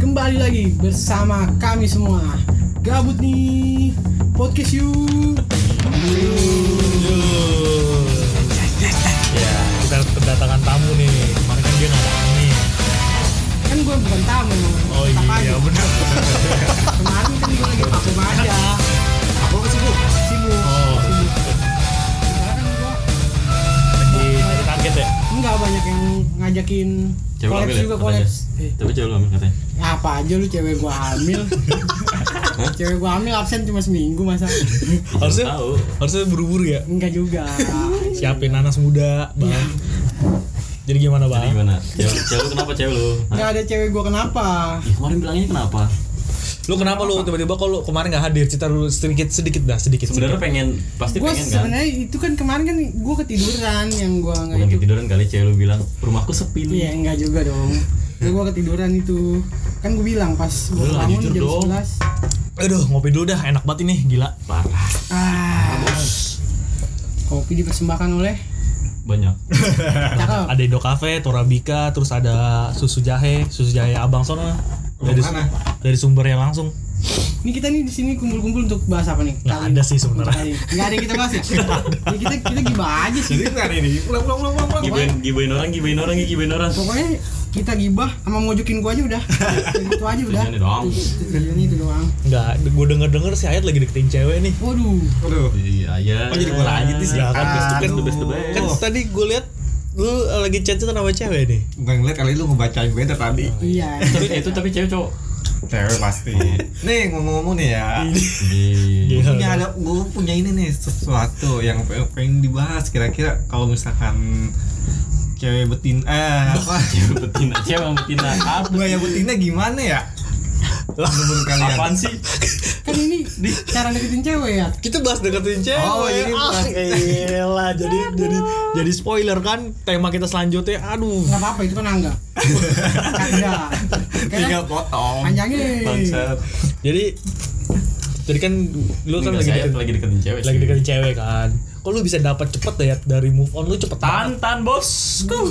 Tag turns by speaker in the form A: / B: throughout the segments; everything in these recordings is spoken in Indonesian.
A: Kembali lagi bersama kami semua Gabut nih Podcast yuk
B: Ya, kita kedatangan tamu nih. Kemarin kan dia nggak datang nih.
A: Kan gue bukan tamu
B: Oh
A: aja.
B: iya, benar.
A: Kemarin kan gue lagi vakum aja
C: Aku sibuk.
A: Sibuk
B: Oh, target ya.
A: Enggak banyak yang ngajakin
D: Cewek
A: Kolaps
D: ambil ya,
A: juga kolaps Eh,
D: Tapi cewek lu ambil katanya.
A: ya apa aja lu cewek gua hamil Cewek gua hamil absen cuma seminggu masa
B: Harusnya
D: tahu.
B: harusnya buru-buru ya.
A: Enggak juga
B: Siapin nanas muda, Bang. Jadi gimana, Bang?
D: Jadi gimana? Cewek, cewek kenapa cewek lu? Hah?
A: Enggak ada cewek gua kenapa
D: Ih, kemarin bilangnya kenapa?
B: Lu kenapa lu tiba-tiba kok lu kemarin nggak hadir? Cerita dulu sedikit sedikit dah, sedikit.
D: Sebenarnya pengen pasti
A: Gue
D: pengen kan.
A: sebenarnya itu kan kemarin kan gue ketiduran yang gue nggak
D: Bukan
A: itu.
D: ketiduran kali cewek lu bilang rumahku sepi nih.
A: Iya enggak juga dong. gue ketiduran itu. Kan gue bilang pas gue
D: Udah lah,
A: bangun jam
D: dong.
A: 11.
B: Aduh, ngopi dulu dah, enak banget ini, gila.
D: Parah.
A: Ah. Kopi dipersembahkan oleh
D: Banyak.
A: Cakep.
B: Ada Indo Cafe, Torabika, terus ada susu jahe, susu jahe Abang Sono. Dari,
C: mana?
B: dari sumbernya langsung.
A: Ini kita nih di sini kumpul-kumpul untuk bahas apa nih?
B: Nggak ada
A: ini.
B: sih sebenarnya.
A: Ini. Nggak ada yang kita bahas ya? Ini kita kita gibah aja sih.
C: Jadi kan ini. Pulang pulang pulang pulang. pulang.
D: Gibain, gibain orang, gibain orang, gibain orang.
A: Pokoknya kita gibah sama mojokin gua aja udah. itu aja udah.
D: Tujuannya doang.
A: Tujuannya itu doang.
B: Enggak, gue denger-denger si Ayat lagi deketin cewek nih.
A: Waduh.
C: Aduh.
D: Iya, iya.
C: Kok jadi gua lanjut sih?
B: Ya kan,
D: best the best, best.
B: Kan tadi gue lihat lu lagi chat sama cewek nih.
C: Bukan ngeliat kali lu ngebacain gue dari tadi.
A: Iya.
D: Tapi itu tapi cewek cowok.
C: Cewek pasti. Nih ngomong-ngomong nih ya.
D: Iya.
C: Punya ada gue punya ini nih sesuatu yang pengen, dibahas kira-kira kalau misalkan cewek betin eh apa
D: Cewek betina, cewek betina. Apa?
C: buaya betina gimana ya menurut kalian
D: Apaan sih?
A: Kan ini cara deketin cewek ya.
B: Kita bahas deketin cewek.
C: Oh, ini
B: ah, elah, jadi jadi jadi spoiler kan tema kita selanjutnya. Aduh.
A: Gak apa-apa itu kan angga. Enggak.
C: tinggal
A: Kayak
C: potong
A: panjangnya.
D: Bangsat.
B: Jadi jadi kan lu kan
D: Enggak,
B: lagi deketin,
D: lagi deketin cewek.
B: lagi
D: sih.
B: deketin cewek kan. Kok lu bisa dapat cepet ya dari move on lu cepet banget.
D: Tantan bosku.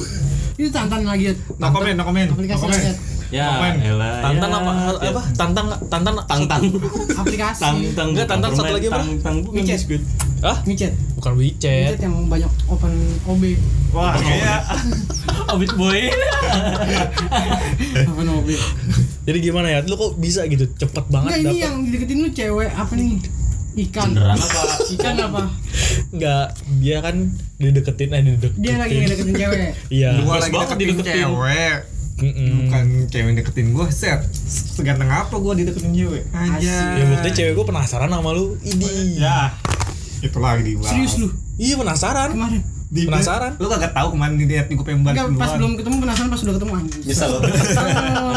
A: Itu tantan lagi ya.
C: no comment no comment no
A: Aplikasi
C: comment
A: lagi ya.
D: Ya, elah.
B: Tantan
D: ya.
B: apa apa? Tantang tantang
D: Tantang.
A: Aplikasi.
D: Tantang.
B: Enggak, tantang satu lagi apa?
D: Tantang bukan
A: Micet.
D: biskuit.
B: Hah?
A: Micet.
B: Bukan WeChat.
A: Micet yang banyak open OB.
C: wah kayak
D: Obit boy.
A: Open OB.
B: Jadi gimana ya? Lu kok bisa gitu cepet
A: Enggak
B: banget
A: ini
B: dapet?
A: yang dideketin lu cewek apa nih? Ikan.
D: Beneran apa?
A: Ikan apa?
B: Enggak, dia kan dideketin eh dideketin.
A: Dia lagi ngedeketin cewek.
B: Iya.
C: lagi
D: banget
C: deketin
D: dideketin.
C: cewek
B: Mm-mm.
C: bukan cewek yang deketin gue set seganteng apa gue dideketin cewek aja
B: Ya buktinya cewek gue penasaran sama lu. Ini.
C: ya itu lagi dibahas
A: Serius lu?
B: Iya penasaran.
A: Kemarin.
C: Di-
B: Penasaran?
C: lu kagak tahu kemarin di lihat gue pengen balik
A: Enggak pas belum ketemu penasaran pas udah ketemu anjing.
D: Bisa lo.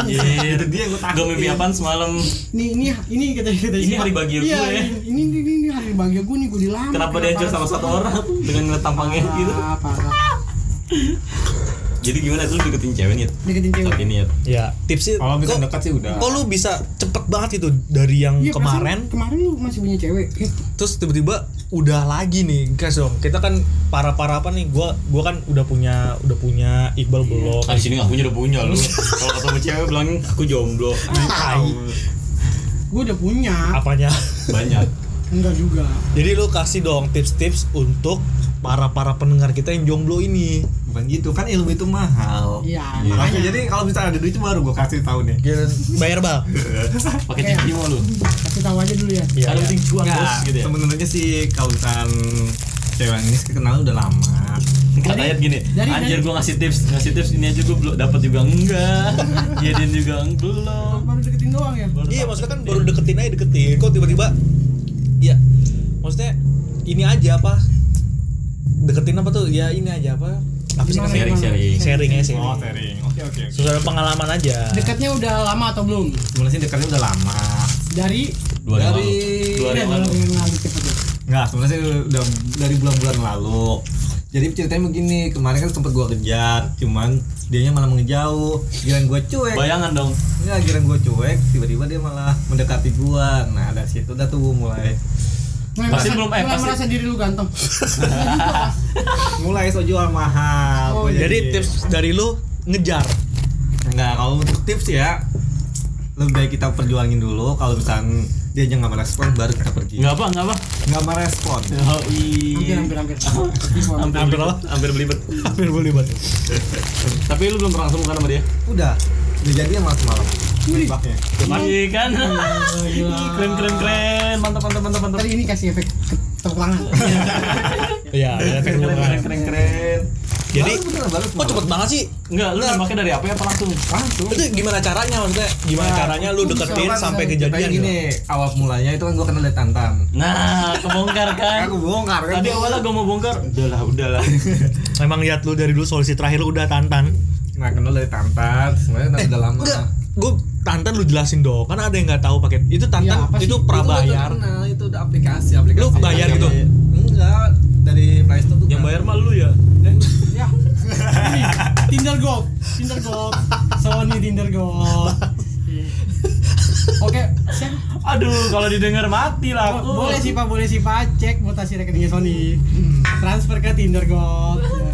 A: Iya.
C: itu dia gue takut
D: Gue mimpi apaan semalam?
A: Ini ini ini kata kata
D: Ini hari bahagia
A: iya,
D: gue ya.
A: Ini, ini ini hari bahagia gue nih gue dilamar.
D: Kenapa dia sama satu orang dengan ngeliat tampangnya gitu?
A: Parah.
D: Jadi gimana tuh lu deketin cewek nih?
A: Deketin cewek.
D: Saat ini ya.
B: Ya tipsnya.
C: kalau bisa
B: kok-
C: dekat sih udah
B: Kok lu bisa cepet banget itu dari yang
A: Iya,
B: kemarin
A: kemarin lu masih punya cewek. Eh,
B: terus tiba-tiba udah lagi nih guys dong kita kan para para apa nih gua gua kan udah punya udah punya Iqbal belum
D: Ah di sini ngakunya udah punya lu. Kalau ketemu cewek bilang aku jomblo.
A: gue udah punya.
B: apanya
D: Banyak.
A: Enggak juga.
B: jadi lu kasih dong tips-tips untuk para para pendengar kita yang jomblo ini
C: bukan gitu kan ilmu itu mahal
A: Iya,
D: Iya.
C: Makanya jadi kalau misalnya ada duit itu baru gue kasih tahu nih
B: Gila, bayar bal
D: Pakai mau lu.
A: Kasih tahu aja dulu ya.
B: Iya,
D: Ada
B: iya.
D: penting cuan bos gitu ya.
C: sebenarnya sih kalau misalkan cewek ini sih kenal udah lama
D: Kata Ayat gini,
A: dari-
D: anjir
A: dari-
D: gua ngasih tips, ngasih tips ini aja gua belum dapat juga enggak. Jadiin juga belum.
A: Baru deketin doang ya.
B: iya maksudnya kan baru deketin aja deketin kok tiba-tiba iya maksudnya ini aja apa deketin apa tuh ya ini aja apa apa sih
D: Sharing, sharing.
B: sharing ya sharing
C: oh sharing oke oke oke
B: sesuai pengalaman aja
A: Dekatnya udah lama atau belum?
C: sebenarnya sih dekatnya udah lama
A: Dari
D: Dua
C: Dari-.
D: Dua lalu.
A: tuh.
C: Nggak, sebenarnya sih udah dari bulan-bulan lalu. Jadi ceritanya begini, kemarin kan sempet gua kejar, cuman dianya malah mengejauh. Giliran gua cuek.
D: Bayangan dong.
C: Enggak, giliran gua cuek, tiba-tiba dia malah mendekati gua. Nah, dari situ udah tuh mulai
A: Mulai
D: Pasti
A: merasa,
D: belum- eh,
A: mulai
D: pasti-
A: merasa diri lu ganteng.
C: mulai so jual mahal.
A: Oh,
B: jadi tips dari lu ngejar
C: Enggak, kalau untuk tips ya lebih baik kita perjuangin dulu kalau misalkan dia aja nggak merespon baru kita pergi
D: Enggak apa, enggak apa.
C: nggak merespon
D: Oh,
A: hampir
D: iya.
A: hampir hampir
D: Hampir
B: Hampir
D: belibet.
B: apa?
D: Hampir belibet.
B: hampir banget
D: Tapi lu belum pernah ketemu kan sama dia?
C: udah udah jadian malam semalam.
D: Iya kan? keren keren keren. Mantap mantap mantap mantap.
A: Tadi ini kasih efek tepuk tangan
B: iya ada
D: Keren keren keren keren keren.
B: jadi kok cepet banget sih
D: Enggak, lu nembaknya dari apa ya apa langsung?
C: langsung
B: itu gimana caranya maksudnya gimana
A: Nah,
B: caranya lu deketin sampai kejadian
C: kayak
B: gitu?
C: gini awal mulanya itu kan gua kenal dari Tantan
D: Nah, kebongkar kan?
C: aku bongkar kan
D: Tadi awalnya gue mau bongkar, udahlah, udahlah.
B: Memang lihat lu dari dulu solusi terakhir lu udah tantan.
C: nah kenal dari Tantan sebenarnya udah udah lama
B: Enggak, gue tantan lu jelasin dong. Kan ada yang nggak tahu paket. Itu
A: Ya,
B: tantan
A: sih?
B: itu
C: Itu
B: prabayar.
C: udah kenal, itu udah aplikasi aplikasi
B: Lu bayar gitu?
C: enggak dari Play Store tuh
D: Yang bayar mah lu ya.
A: ya Ini, Tinder Gold Tinder Gold Sony Tinder Gold Oke, siap.
D: Aduh, kalau didengar mati lah aku.
A: boleh sih pak, boleh sih pak, cek mutasi rekeningnya Sony, transfer ke Tinder Gold. Ya.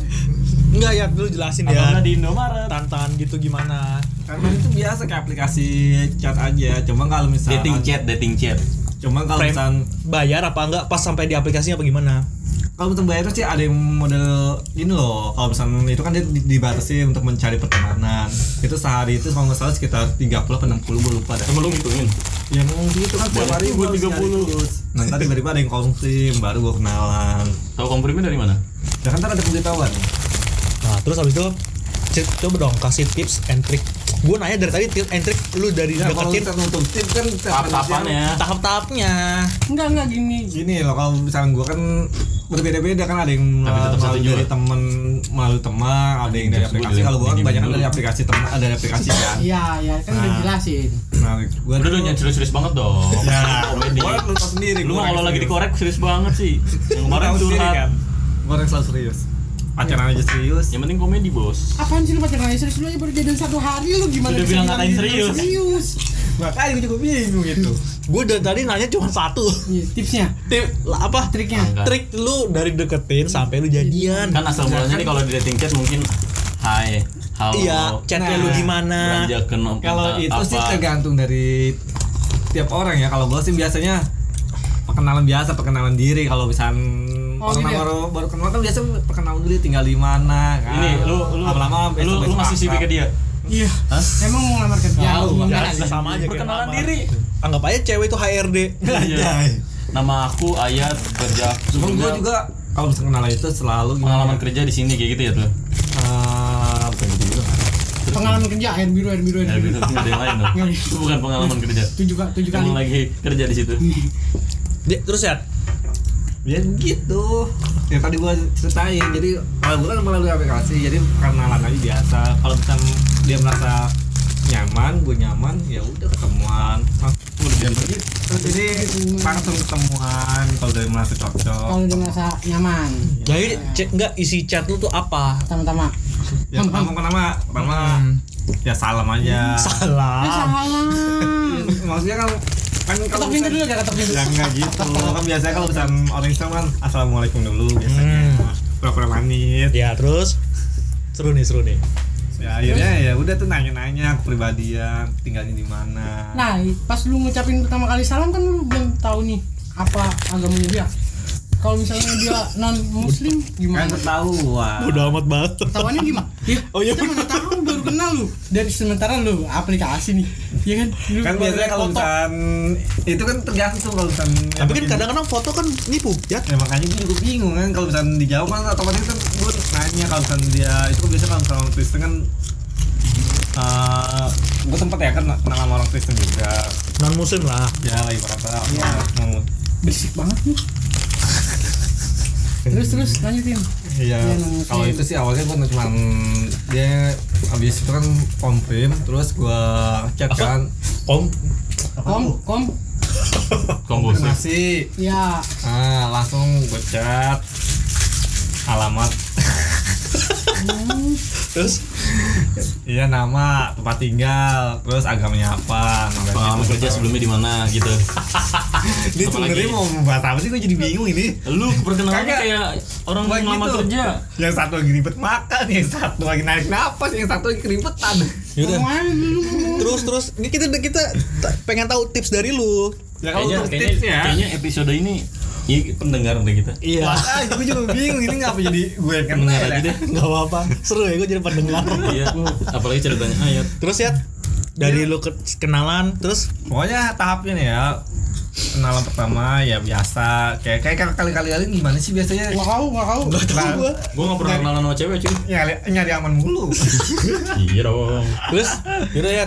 B: Enggak ya, lu jelasin ya.
D: di Indomaret?
B: Tantan gitu gimana?
C: Karena itu biasa kayak aplikasi chat aja cuma kalau misalkan
D: Dating chat, dating chat.
C: cuma kalau misalkan
B: Bayar apa enggak pas sampai di aplikasinya apa gimana?
C: kalau untuk bayar sih ada yang model ini loh kalau misalnya itu kan dia di- dibatasi untuk mencari pertemanan itu sehari itu kalau nggak salah sekitar 30 atau 60 gue lupa dah
D: Sama lu ngitungin.
C: ya mau gitu kan setiap
D: Boleh
C: hari harus
D: 30.
C: nyari terus. nah ntar tiba-tiba ada yang konsum baru gue kenalan
D: Tahu komprimnya dari mana?
C: ya kan ntar ada pemberitahuan
B: Nah, terus habis itu coba dong kasih tips and trick. Gue nanya dari tadi tips and trick lu dari
C: ya kalau
B: deketin
C: kita untuk tip kan tiap
D: Tahap-tahapannya.
B: tahap-tahapnya.
A: Enggak enggak gini.
C: gini loh kalau misalnya gue kan berbeda-beda kan ada yang
D: Tapi tetap satu
C: melalui
D: juga.
C: dari temen melalui teman ada yang dari aplikasi kalau gue kan
D: dulu.
C: dari aplikasi teman ada dari aplikasi kan
A: Iya iya kan udah
C: Nah.
A: jelasin.
C: nah gue
D: Udah jangan serius-serius banget dong.
C: ya
D: komedi.
C: gue lu tau sendiri
D: Lu kalau lagi dikorek serius banget sih. Yang kemarin curhat.
C: kan gue orang selalu serius pacaran aja serius
D: Yang penting komedi, Bos.
A: Apaan sih lu pacaran aja serius lu aja baru jadian satu hari lu gimana?
D: Udah bilang ngatain
A: lu
D: serius.
A: Serius.
C: makanya gue juga bingung gitu
B: Gue dari tadi nanya cuma satu.
A: Iya, tipsnya,
B: Tip apa?
A: triknya.
D: Enggak.
B: Trik lu dari deketin sampai lu jadian.
D: Kan asal mulanya nih kalau di dating chat mungkin hai, halo.
B: Iya, chatnya lu
C: Nah,
B: gimana?
D: Ke nom-
C: kalau itu sih
D: apa.
C: tergantung dari tiap orang ya kalau gue sih biasanya perkenalan biasa perkenalan diri kalau misalnya
A: Oh,
C: orang
A: gitu ya?
C: baru baru kenal kan biasa perkenalan dulu tinggal di mana kan
D: Ini lu lu
C: lama-lama
D: lu, lu ngasih CV ke dia.
A: Iya. Emang mau ngelamar kerja?
B: Ya,
A: sih?
B: sama aja
D: Perkenalan diri.
B: Anggap aja cewek itu HRD.
D: Iya. Nama aku Ayat kerja
C: Cuma gue
D: sebelumnya
C: juga kalau misalnya kenalan itu selalu gimana
D: pengalaman
C: ya?
D: kerja di sini kayak gitu ya tuh.
C: Eh, bukan gitu juga.
A: Pengalaman kerja air biru air biru air
D: Ya
A: biru.
D: ada yang lain dong. Itu bukan pengalaman kerja.
A: Tujuh kali tujuh kali.
D: Kamu lagi kerja di situ.
B: Di- terus ya,
C: Ya gitu. Ya tadi gua ceritain. Jadi kalau gua kan melalui aplikasi, jadi kenalan aja biasa. Kalau misalnya dia merasa nyaman, gue nyaman, ya udah ketemuan. Nah, udah begitu. Jadi langsung ketemuan kalau udah merasa cocok.
A: Kalau dia merasa nyaman.
B: jadi cek enggak isi chat lu tuh apa?
A: Pertama-tama.
C: Ya pertama pertama pertama ya salam aja.
B: Salah.
A: salah.
C: Maksudnya kan kan
A: Ketok pintu dulu ya ketok pintu.
C: Ya enggak gitu. Kan biasanya kalau misalnya orang Islam kan assalamualaikum dulu biasanya. Pura-pura manis.
B: Ya, terus seru nih, seru nih.
C: ya akhirnya ya udah tuh nanya-nanya kepribadian tinggalnya di mana
A: Nah, pas lu ngucapin pertama kali salam kan lu belum tahu nih apa agamanya dia. Kalau misalnya dia non muslim
C: kan
A: gimana?
C: ketahuan
B: Udah amat banget.
A: Tawannya gimana? Ya,
B: Oh, iya,
A: kita mana tahu baru kenal lu. Dari sementara lu aplikasi nih. Iya kan? Lu
C: kan biasanya kalau
A: foto.
C: misalkan itu kan tergantung kalau misalkan
B: Tapi kan kadang-kadang foto kan nipu, ya.
C: ya makanya gue juga bingung kan kalau misalkan dijawab kan otomatis kan gue nanya kalau misalkan dia itu kan biasa kalau misalkan orang Kristen kan eh gue sempet ya kan kenal sama orang Kristen juga
B: Non muslim lah.
C: ya lagi kata
A: Iya.
C: mau
A: berisik banget nih. Terus terus lanjutin.
C: Iya,
A: nunggu
C: kalau itu sih awalnya gue cuma dia habis itu kan komprim, terus gue chat
B: Apa?
C: kan
B: Om,
A: Kom, kom.
D: Kombos.
C: konfirmasi,
A: Ya,
C: ah langsung gue chat alamat,
B: terus
C: iya nama, tempat tinggal, terus agamanya apa, gitu.
D: kerja sebelumnya di mana gitu.
C: Ini sebenarnya mau membahas apa sih? Gue jadi bingung ini.
D: Lu perkenalannya kayak orang
C: Bukan
D: ngelamar
C: gitu.
D: kerja.
C: Yang satu lagi ribet makan, yang satu lagi narik napas, yang satu lagi keribetan.
B: Yaudah. Terus terus ini kita kita ta- pengen tahu tips dari lu.
C: Ya kalau
D: Kayaknya kayaknya,
C: tipsnya
D: kayaknya episode ini ya, pendengar deh kita.
B: Iya.
C: Wah, ah, gue juga bingung ini ngapa jadi gue yang kena
D: Pendengar
C: ya?
D: aja deh.
B: Gak apa-apa. Seru ya gue jadi pendengar.
D: Iya. Apalagi ceritanya ayat.
B: terus ya dari lu ke- kenalan terus
C: Pokoknya tahapnya nih ya kenalan pertama ya biasa kayak kayak kali-kali kali gimana sih biasanya
A: Nggak kau, nggak kau.
B: Gak tau gue
D: Gue gak pernah kenalan sama cewek cuy.
C: nyari nyari aman mulu
D: Iya dong.
B: Terus yaudah ya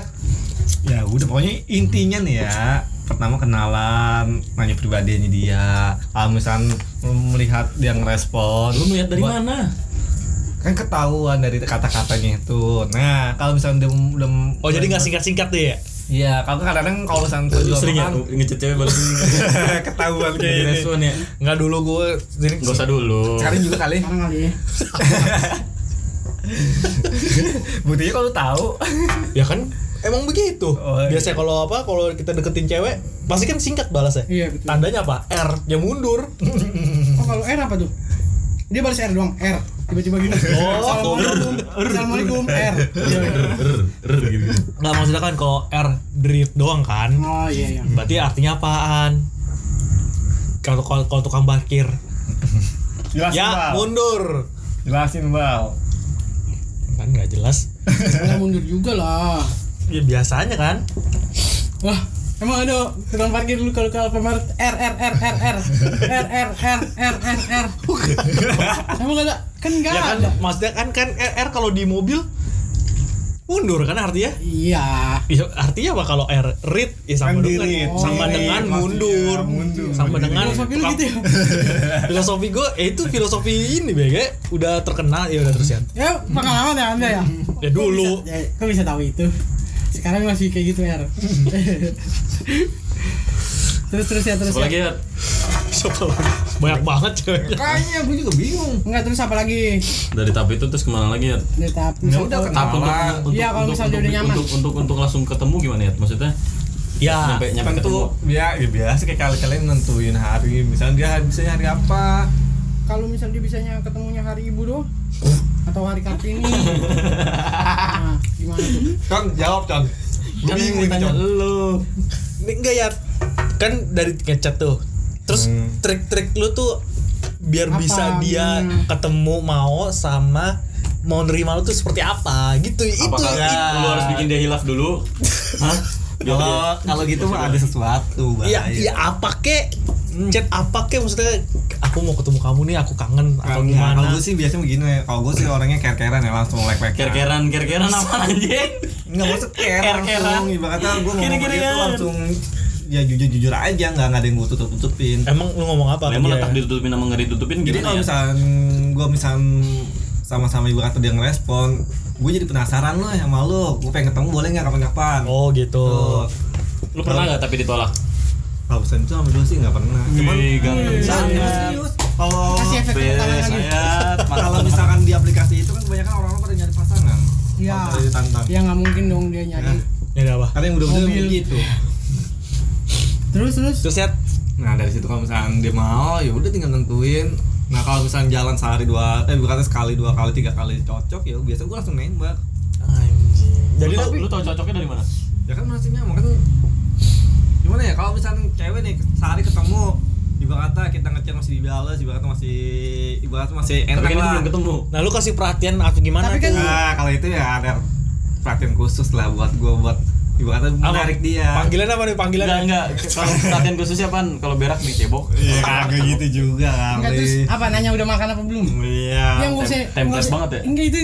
C: ya udah pokoknya intinya nih ya pertama kenalan nanya pribadinya dia kalau misalnya melihat dia ngerespon
D: Lu ngeliat dari
C: buat-
D: mana?
C: kan ketahuan dari kata-katanya itu nah kalau misalnya dia udah
B: Oh jadi gak singkat-singkat deh ya?
C: Iya kalau kadang-kadang kalau misalnya
D: Lu
C: kedua
D: sering ya ngechat cewek balik
C: ketahuan kayak ini
D: respon ya.
B: Nggak dulu gue ini
D: Gak usah dulu.
C: sekarang juga kali
A: Sekarang kali ya.
C: buktinya kalau tahu
B: Ya kan emang begitu.
C: Oh, iya.
B: Biasanya kalau apa kalau kita deketin cewek pasti kan singkat balasnya.
A: Iya betul.
B: Tandanya apa? R yang mundur.
A: Oh kalau R apa tuh? Dia balas R doang, R. Tiba-tiba gini.
B: Oh,
A: Assalamualaikum. Assalamualaikum, R.
D: Gitu.
B: Nggak maksudnya kan kalau R drift doang kan.
A: Oh iya iya.
B: Berarti artinya apaan? Kalau kalau kalau tukang parkir.
C: jelasin
B: Ya,
C: bal
B: mundur.
C: jelasin bal
B: Kan nggak jelas.
A: Nggak mundur juga lah.
B: Ya biasanya kan.
A: Wah, emang ada tukang parkir dulu kalau kalau pemar R R R R R R R R R R R. Emang ada? Kan enggak
B: Ya kan
A: ada.
B: maksudnya kan kan R, R kalau di mobil mundur kan artinya?
A: Iya.
B: Ya, artinya apa kalau R read ya sama
C: Kan
B: dengan sama
A: Oh,
B: dengan
C: maksudnya
B: mundur.
C: mundur.
B: Sama dengan
A: Filosofi lu gitu ya?
B: filosofi gue eh, itu filosofi ini BG udah terkenal ya udah terus ya.
A: Ya pengalaman ya anda ya.
B: Ya dulu.
A: Kok bisa, ya, kok bisa tahu itu? Sekarang masih kayak gitu R. terus terus ya terus
D: Apa lagi
A: ya.
D: ya?
B: Banyak banget ceweknya.
C: kayaknya gue juga bingung
A: Enggak terus apa lagi?
D: Dari tahap itu terus ke mana lagi ya?
A: Dari tahap
C: Ya udah, Kenalan.
D: untuk,
A: Iya, kalau
D: untuk,
A: misalnya udah nyaman.
D: untuk, untuk, untuk langsung ketemu gimana ya? Maksudnya
B: Ya.
D: nyampe nyampe
C: tentu
D: ketemu.
C: ya, ya biasa kayak kalian nentuin hari misalnya dia bisa hari apa
A: kalau misal dia bisanya ketemunya hari ibu doang atau hari kartini nah gimana tuh
C: kan jawab con gue
B: Kan
C: bingung ini
B: tanya
C: con
B: lu. Ini enggak ya. Kan dari ngechat tuh. Terus
C: Hmm.
B: trik-trik lu tuh biar
A: Apa?
B: bisa dia
A: Hmm.
B: ketemu mau sama mau nerima lu tuh seperti apa gitu itu
D: Apakah
B: itu.
D: lu harus bikin dia hilaf dulu? Hah?
C: Kalau kalau gitu mah ada sesuatu
B: Iya, iya apa kek? Chat apa kek maksudnya aku mau ketemu kamu nih, aku kangen atau
C: Kalau
B: gimana?
C: gue sih biasanya begini ya. Kalau gue sih orangnya care-carean ya langsung like-like.
D: Ker-keran, ker-keran apa anjing?
C: Enggak maksud care
D: Care-carean.
C: langsung. Ibaratnya gue ngomong
D: Kira-kira
C: gitu
D: kan.
C: langsung ya jujur-jujur aja nggak nggak ada yang gue tutup-tutupin.
B: Emang lu ngomong apa? ke
D: Memang
B: dia?
D: letak ditutupin sama nggak ditutupin
C: Jadi kalau
D: ya?
C: gue misal sama-sama ibu kata dia ngerespon, gue jadi penasaran loh sama lo. Gue pengen ketemu boleh nggak kapan-kapan?
B: Oh gitu.
C: Tuh.
D: Lu pernah nggak tapi ditolak?
C: Kalau pesan itu sama sih nggak pernah. Cuman
D: Wih, ganteng
C: Nah,
D: banget.
C: emang serius. Kalau kalau misalkan di aplikasi itu kan kebanyakan orang-orang pada nyari pasangan.
A: Iya. Ya nggak mungkin dong dia nyari
B: Ini ada apa?
C: Karena yang udah-udah
A: Mobil.
C: begitu.
A: terus terus
B: Terus ya
C: Nah dari situ kalau misalnya dia mau, ya udah tinggal nentuin. Nah kalau misalnya jalan sehari dua, eh bukan sekali dua kali tiga kali cocok ya biasa gue langsung nembak.
B: anjing. Jadi
D: Lu tau,
B: tapi
D: lu tau cocoknya dari mana?
C: Ya kan masih nyaman kan. Gimana ya kalau misalnya cewek nih sehari ketemu, ibarat kata kita ngechat masih dibales, ibarat kata masih ibarat masih
D: Tapi
C: enak
D: kan itu
C: lah.
D: belum ketemu.
B: Nah lu kasih perhatian atau gimana
A: Tapi kan-
B: tuh?
C: Nah kalau itu ya ada perhatian khusus lah buat gue buat ibarat kata
B: Apa?
C: menarik dia.
B: Panggilan apa nih panggilan?
D: Enggak, enggak. Kalau perhatian khususnya apaan? Kalau berak nih cebok.
C: Iya kagak gitu juga
A: enggak terus
C: kali.
A: apa nanya udah makan apa belum
C: Iya.
A: yang gue nggak usah-
D: banget ya?
A: enggak itu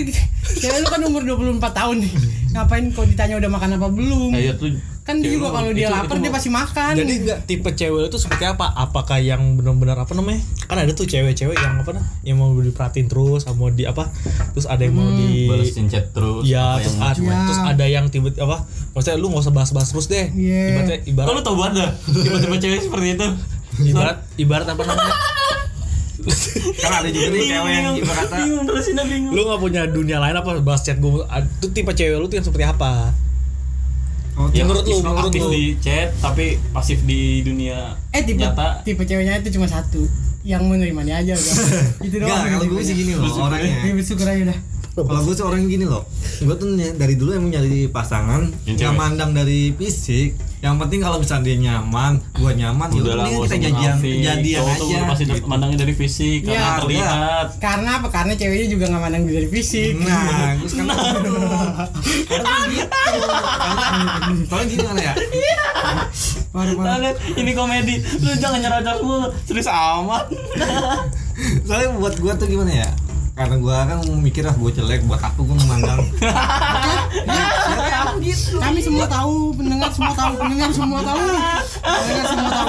A: cewek lu kan umur 24 tahun nih ngapain kok ditanya udah makan apa belum
D: iya tuh.
A: Kan dia
D: cewek
A: juga kalau dia
D: itu-
A: lapar
D: itu
A: dia pasti makan
B: Jadi enggak tipe cewek itu seperti apa? Apakah yang benar-benar apa namanya? Kan ada tuh cewek-cewek yang apa nah? Yang mau diperhatiin terus, mau di apa? Terus ada yang mau di
D: balesin chat terus.
B: Ya,
D: apa
B: terus
D: yang
B: ada,
A: Ya.
B: terus ada yang tiba apa? Maksudnya lu nggak usah bahas-bahas terus deh.
A: Iya.
B: Ibaratnya ibarat
D: Kok lu tau banget? Tiba-tiba cewek seperti itu.
B: ibarat ibarat apa namanya?
C: Kan ada juga nih cewek yang ibarat kata
D: bingung terus ini bingung.
B: lu nggak punya dunia lain apa bahas chat gue itu tipe cewek lu tuh yang seperti apa
C: Oh,
B: Ya, menurut lu,
D: aktif,
B: menurut
D: aktif
B: lu.
D: di chat tapi pasif di dunia
A: eh tipe
D: nyata.
A: tipe ceweknya itu cuma satu yang menerima dia aja udah itu doang
C: Enggak, kalau gue sih gini loh orangnya.
A: Iya, bersyukur aja udah
C: Kalau gue tuh orang gini loh, gue tuh dari dulu emang nyari pasangan
D: Yang
C: mandang dari fisik. Yang penting kalau misalnya dia nyaman, gue nyaman, ya
D: Udah lah,
C: kita jadian jadian
D: tuh
C: aja.
D: udah pasti
C: gitu.
D: mandangnya dari fisik karena terlihat.
A: Karena apa? Karena ceweknya juga nggak mandang dari fisik.
C: Nah, gue sekarang gitu. Karena gitu. Soalnya gini mana ya?
A: Parah.
D: Nah, ini komedi. Lu jangan nyerocos mulu. Serius amat.
C: Soalnya buat gue tuh gimana ya? Karena gue kan mikir ah gue jelek buat apa gue memandang
A: gitu. Kami semua tahu, pendengar semua tahu, pendengar semua tahu. Pendengar semua tahu.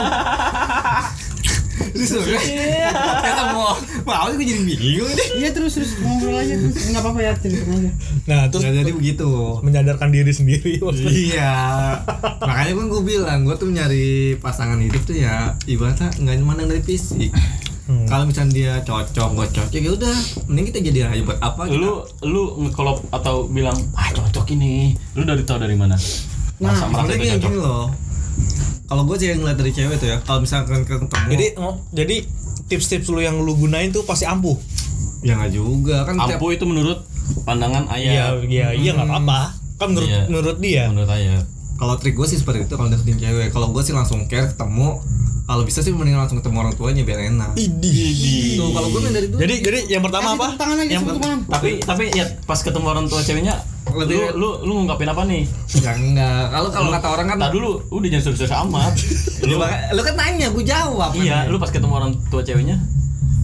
C: Terus kata mau mau gue jadi bingung nih.
A: Iya terus terus ngobrol aja terus. Enggak apa-apa ya, aja.
B: Nah, terus
C: Nah, jadi begitu.
B: menyadarkan diri sendiri maksudnya.
C: Iya, makanya kan gue bilang gue tuh nyari pasangan hidup tuh ya ibaratnya nggak mandang dari fisik.
B: Hmm.
C: Kalau misalnya dia cocok, gue cocok ya udah, mending kita jadi aja buat apa? kita-
D: Lu lu ngekolop atau bilang ah cocok ini. Lu dari tahu dari mana? Masa merasa
C: Sebenarnya gini loh. Kalau gue sih yang ngeliat dari cewek tuh ya, kalau misalkan ketemu,
B: Jadi oh, jadi tips-tips lu yang lu gunain tuh pasti ampuh.
C: ya nggak juga kan tiap-
D: Ampuh itu menurut pandangan
B: Iya,
D: ayah.
B: iya, iya nggak apa-apa. Kan menurut
D: Iya.
B: menurut dia.
D: Menurut ayah.
C: kalau trik gue sih seperti itu kalau deketin cewek. Kalau gue sih langsung care ketemu, kalau bisa sih mending langsung ketemu orang tuanya biar enak.
B: Idih.
C: Tuh kalau gue dari dulu.
B: Jadi jadi yang pertama apa?
A: tangan lagi,
B: Yang
A: tangan.
D: Tapi tapi ya pas ketemu orang tua ceweknya
C: Lebih-
D: lu lu lu ngungkapin apa nih?
C: ya enggak. Kalau kalau kata orang kan
D: Tak dulu, udah jangan serius-serius amat.
C: lu,
D: lu
C: lu kan nanya, gue jawab.
D: iya, lu pas ketemu orang tua ceweknya,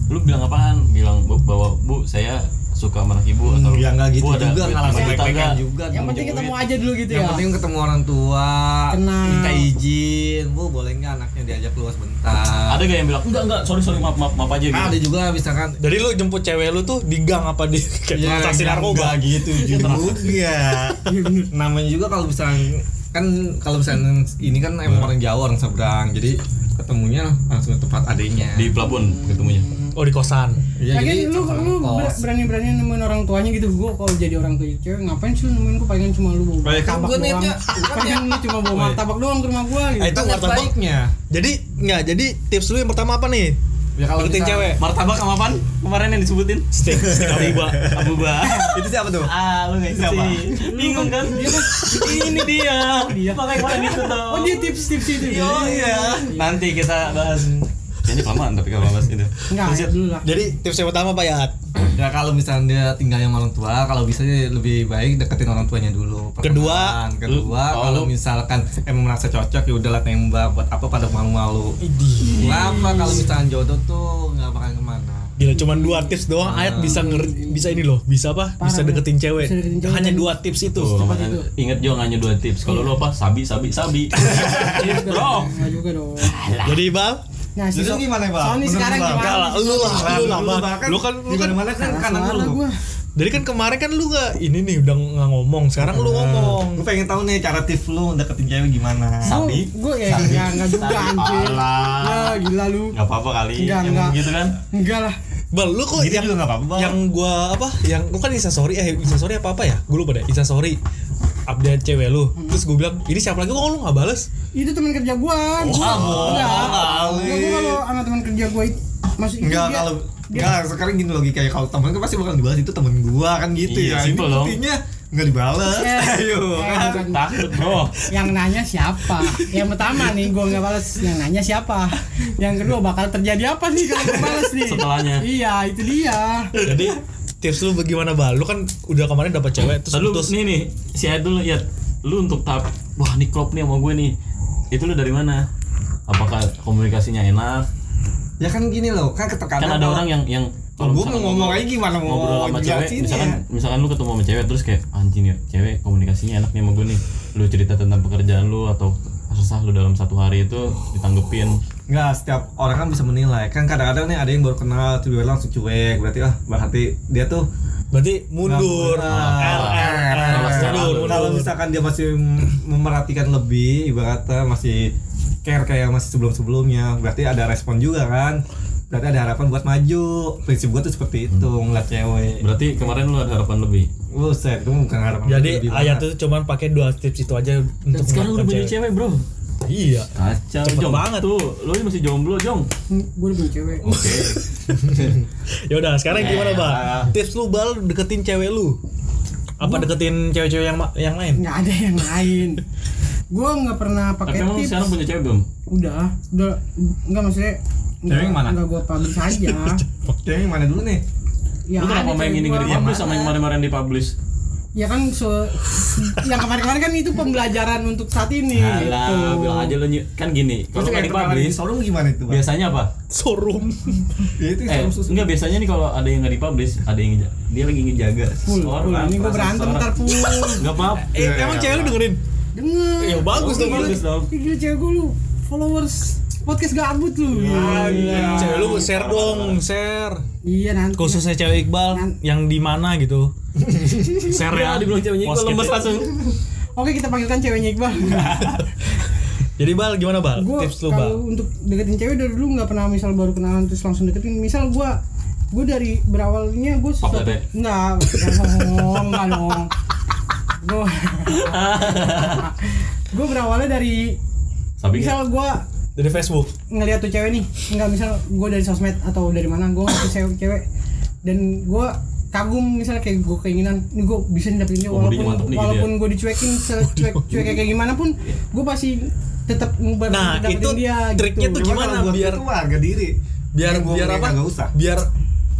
D: lu bilang apaan? Bilang bu, bahwa bu saya suka sama anak ibu atau
C: ya nggak gitu
D: "Bu, ada
C: juga nggak langsung
D: nggak?"
C: juga
A: Yang penting ketemu aja dulu gitu
C: yang
A: ya.
C: penting ketemu orang tua
A: Kenal.
C: minta izin bu boleh nggak anaknya diajak keluar sebentar
D: Ada gak yang bilang enggak enggak sorry sorry maaf maaf, maaf aja gitu.
C: Ada juga misalkan
B: Jadi lu jemput cewek lu tuh di gang apa di kayak transaksi
C: nggak-
B: narkoba?
C: gitu juga namanya juga kalau misalnya kan kalau misalnya ini kan emang orang Jawa orang seberang jadi ketemunya langsung ke tempat adenya
D: Di pelabuhan ketemunya.
B: Oh di kosan.
C: Iya,
A: Lagian
C: jadi
A: lu lu
C: kos.
A: berani-berani nemuin orang tuanya gitu. Gua kalau jadi orang tua cewek ngapain sih lu nemuin gua pengen cuma lu bawa
C: ya
A: martabak
C: gua
A: doang.
C: niatnya- bukan
A: Pengen lu cuma bawa martabak doang ke rumah gua gitu.
B: Itu
C: niat
B: martabak.
C: baiknya
B: Jadi nggak jadi tips lu yang pertama apa nih?
C: Ya kalau misal-
B: cewek.
D: Martabak sama apaan? Kemarin yang disebutin.
B: Steak, steak abuba.
D: Abuba.
C: itu siapa tuh
D: ah, lu enggak
C: Siapa?
D: Bingung kan? Ini dia.
A: dia.
D: Makanya kemarin itu tuh.
A: Oh dia tips-tips itu. ya?
D: Oh iya. Nanti kita bahas. Ini kelamaan tapi kalau bahas itu.
A: Enggak, ya dulu lah.
B: Jadi tips yang pertama apa ya?
C: ya kalau misalnya dia tinggal sama orang tua kalau bisa sih lebih baik deketin orang tuanya dulu
B: Kedua,
C: kedua
D: oh,
C: kalau misalkan emang merasa cocok ya udahlah tembak buat apa pada malu-malu. Kenapa kalau misalnya jodoh tuh nggak bakal ke mana?
B: Gila cuma dua tips doang ayat bisa nger bisa ini loh bisa apa bisa deketin cewek
A: Bisa deketin cewek.
B: hanya dua tips itu
D: makanya ingat Jo hanya dua tips. Kalau lu apa? Sabi, sabi, sabi. Bro.
B: Jadi bal
A: Nah, si so-
C: gimana, Bang?
A: Soalnya
C: Menurut
A: sekarang
C: Bang?
A: gimana?
B: Enggak lah, lu lah, lu lah. Lu kan lu kan
C: mana kan kanan
A: Salah
C: lu.
A: gua.
B: jadi kan kemarin kan lu nggak ini nih udah nggak ngomong sekarang lu ngomong
C: Gue pengen tahu nih cara tips lu deketin cewek gimana.
D: Sabi.
A: Gue ya enggak enggak juga anjir. Ya gila lu.
D: Enggak apa-apa kali.
A: Enggak, enggak.
D: gitu kan?
A: Enggak lah.
B: bal lu kok
C: Gitu
B: yang
C: juga nggak apa-apa,
B: yang gua apa yang lu kan instastory eh instastory apa apa ya gue lupa deh instastory update cewek lu terus gue bilang ini siapa lagi kok lu nggak bales
A: Itu teman kerja gua.
C: Kali.
A: Gua gua kalau sama teman kerja itu
C: Enggak
A: dia-
C: kalau enggak sekarang gini logikanya kalau temen kan pasti bakal dibalas itu temen gua kan gitu
D: Iya,
C: ya. Ini buktinya enggak dibalas.
A: Eh,
C: Ayo. kan.
D: Takut, Bro.
A: yang nanya siapa yang pertama nih gue nggak balas yang nanya siapa yang kedua bakal terjadi apa nih kalau gue balas nih
D: Setelahnya.
A: iya itu dia
B: jadi tips lu bagaimana bal lu kan udah kemarin dapat cewek terus
D: Terus lu
B: putus
D: nih nih, si Ayat dulu ya. Lu untuk tahap wah nih klop nih sama gue nih. Itu lu dari mana? Apakah komunikasinya enak?
C: Ya kan gini loh, kan
D: Kan
C: keterkadang
D: ada orang yang yang
C: kalau gua
D: misalkan
C: mau ngomong
D: ngobrol-
C: aja gimana mau
D: ngobrol sama cewek misalkan misalkan lu ketemu sama cewek terus kayak anjing ya cewek komunikasinya enak nih sama gue nih lu cerita tentang pekerjaan lu atau resah lu dalam satu hari itu ditanggepin
C: Enggak, setiap orang kan bisa menilai. Kan kadang-kadang nih ada yang baru kenal tiba-tiba langsung cuek. Berarti ah, berarti dia tuh
B: berarti mundur
C: Nah,
D: Kalau
C: misalkan dia masih memerhatikan lebih, ibaratnya masih care kayak masih sebelum-sebelumnya, berarti ada respon juga kan. Berarti ada harapan buat maju. Prinsip gua tuh seperti itu ngeliat cewek.
D: berarti kemarin lu ada harapan lebih
C: Buset, itu bukan harapan
B: jadi
C: lebih
B: ayat
C: banget.
B: tuh cuman pakai dua tips itu aja
D: dan
B: untuk
D: sekarang udah banyak cewek bro
B: Iya.
D: Kacau,
B: Cepet
D: Jong.
B: banget.
D: Tuh, lu ini masih jomblo, Jong.
A: gue udah punya cewek
D: Oke.
B: Ya udah, sekarang gimana,
E: Eh,
B: Bang?
E: ah.
B: Tips lu bal deketin cewek lu. Apa deketin cewek-cewek yang yang lain?
A: nggak ada yang lain gue nggak pernah
D: Tapi
A: pakai
D: emang
A: tips
D: sekarang punya cewek belum?
A: udah udah nggak maksudnya
B: Cewek yang mana?
A: nggak gue publish aja
B: Cewek yang mana dulu nih?
A: ya
D: lu kenapa main ini
A: gua.
D: nggak di-publish sama yang kemarin-kemarin di-publish?
A: Ya kan so yang kemarin-kemarin kan itu pembelajaran untuk saat ini gitu.
D: Alah, bilang aja lu ny- kan gini, kalau nggak di-publish
B: showroom gimana itu,
D: biasanya apa?
B: Showroom. ya itu
D: Eh, enggak biasanya nih kalau ada yang nggak di-publish, ada yang dia lagi ngejaga
A: Full, full. ini gue berantem ntar full
D: Enggak apa-apa.
B: Eh, emang cewek lu dengerin?
A: denger
B: Ya bagus dong.
D: Bagus dong.
A: Gila cewek gue lu followers podcast gabut lu
B: Iya. Cewek lu share dong, share.
A: iya nanti
B: Khususnya cewek Iqbal yang di mana gitu. share ya.
D: Ya, dibilang ceweknya gue
B: Post
D: lemes langsung.
A: oke kita panggilkan ceweknya Iqbal
B: Jadi Bal gimana Bal? Tips lu Bal.
A: kalau untuk deketin cewek dari dulu nggak pernah misal baru kenalan terus langsung deketin misal gue gue dari berawalnya gue
D: Pap
A: sesuatu enggak enggak enggak dong gue gue berawalnya dari
D: Tapi
A: misal gue
B: Dari Facebook.
A: ngeliat tuh cewek nih nggak misal gue dari sosmed atau dari mana gue ngeliat cewek cewek dan gue kagum misalnya kayak gue keinginan ini gue bisa dapetin walaupun
D: nih gitu
A: walaupun gue dicuekin secuek cuek kayak gimana pun gue pasti tetap ngubar
B: Nah,
A: dapetin
B: itu
A: dia
B: triknya
A: gitu.
B: tuh gimana biar
C: harga diri
B: biar biar apa?
C: nggak usah.
B: Biar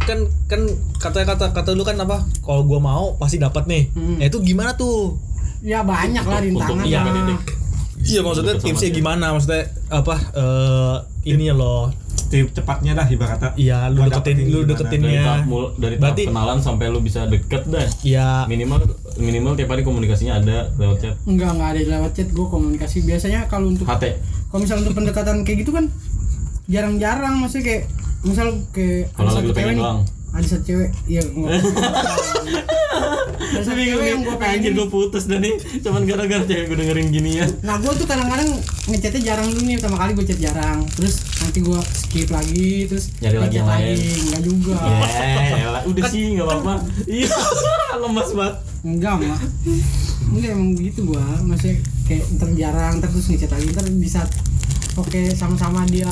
B: kan kan kata kata kata lu kan apa? Kalau gua mau pasti dapat nih.
A: Hmm.
B: Ya itu gimana tuh?
A: ya banyak lah
D: Untuk-
A: rintangan
D: untuk iya.
B: Iya maksudnya tipsnya
D: dia.
B: gimana? Maksudnya apa? Eh ini loh.
C: Tip cepatnya dah ibaratnya
B: Iya, lu
C: Gua
B: deketin lu
C: gimana.
B: deketin
D: dari
B: ya.
D: tahap mul- dari tahap
B: Berarti-
D: kenalan sampai lu bisa deket dah.
B: Ya
D: Minimal minimal tiap hari komunikasinya ada lewat chat.
A: enggak enggak ada lewat chat gue komunikasi biasanya kalau untuk
D: HT.
A: kalau misal untuk pendekatan kayak gitu kan jarang-jarang maksudnya kayak misal kayak
D: Kalau lagi pengen
A: nih
D: doang.
A: Ada satu cewek iya enggak ada satu cewek yang gue pengen
D: Anjir gue putus dah nih. Cuman gara-gara cewek gue dengerin ginian
A: Nah gue tuh kadang-kadang ngechatnya jarang dulu nih. Pertama kali gue chat jarang. Terus nanti gue skip lagi terus
D: Nyari lagi yang lain.
A: Enggak juga.
D: Ya elah, udah sih gak apa-apa. Iya lemas banget.
A: Enggak mah Enggak emang gitu gue Maksudnya kayak ntar jarang terus ngechat lagi. Ntar di saat Oke sama-sama dia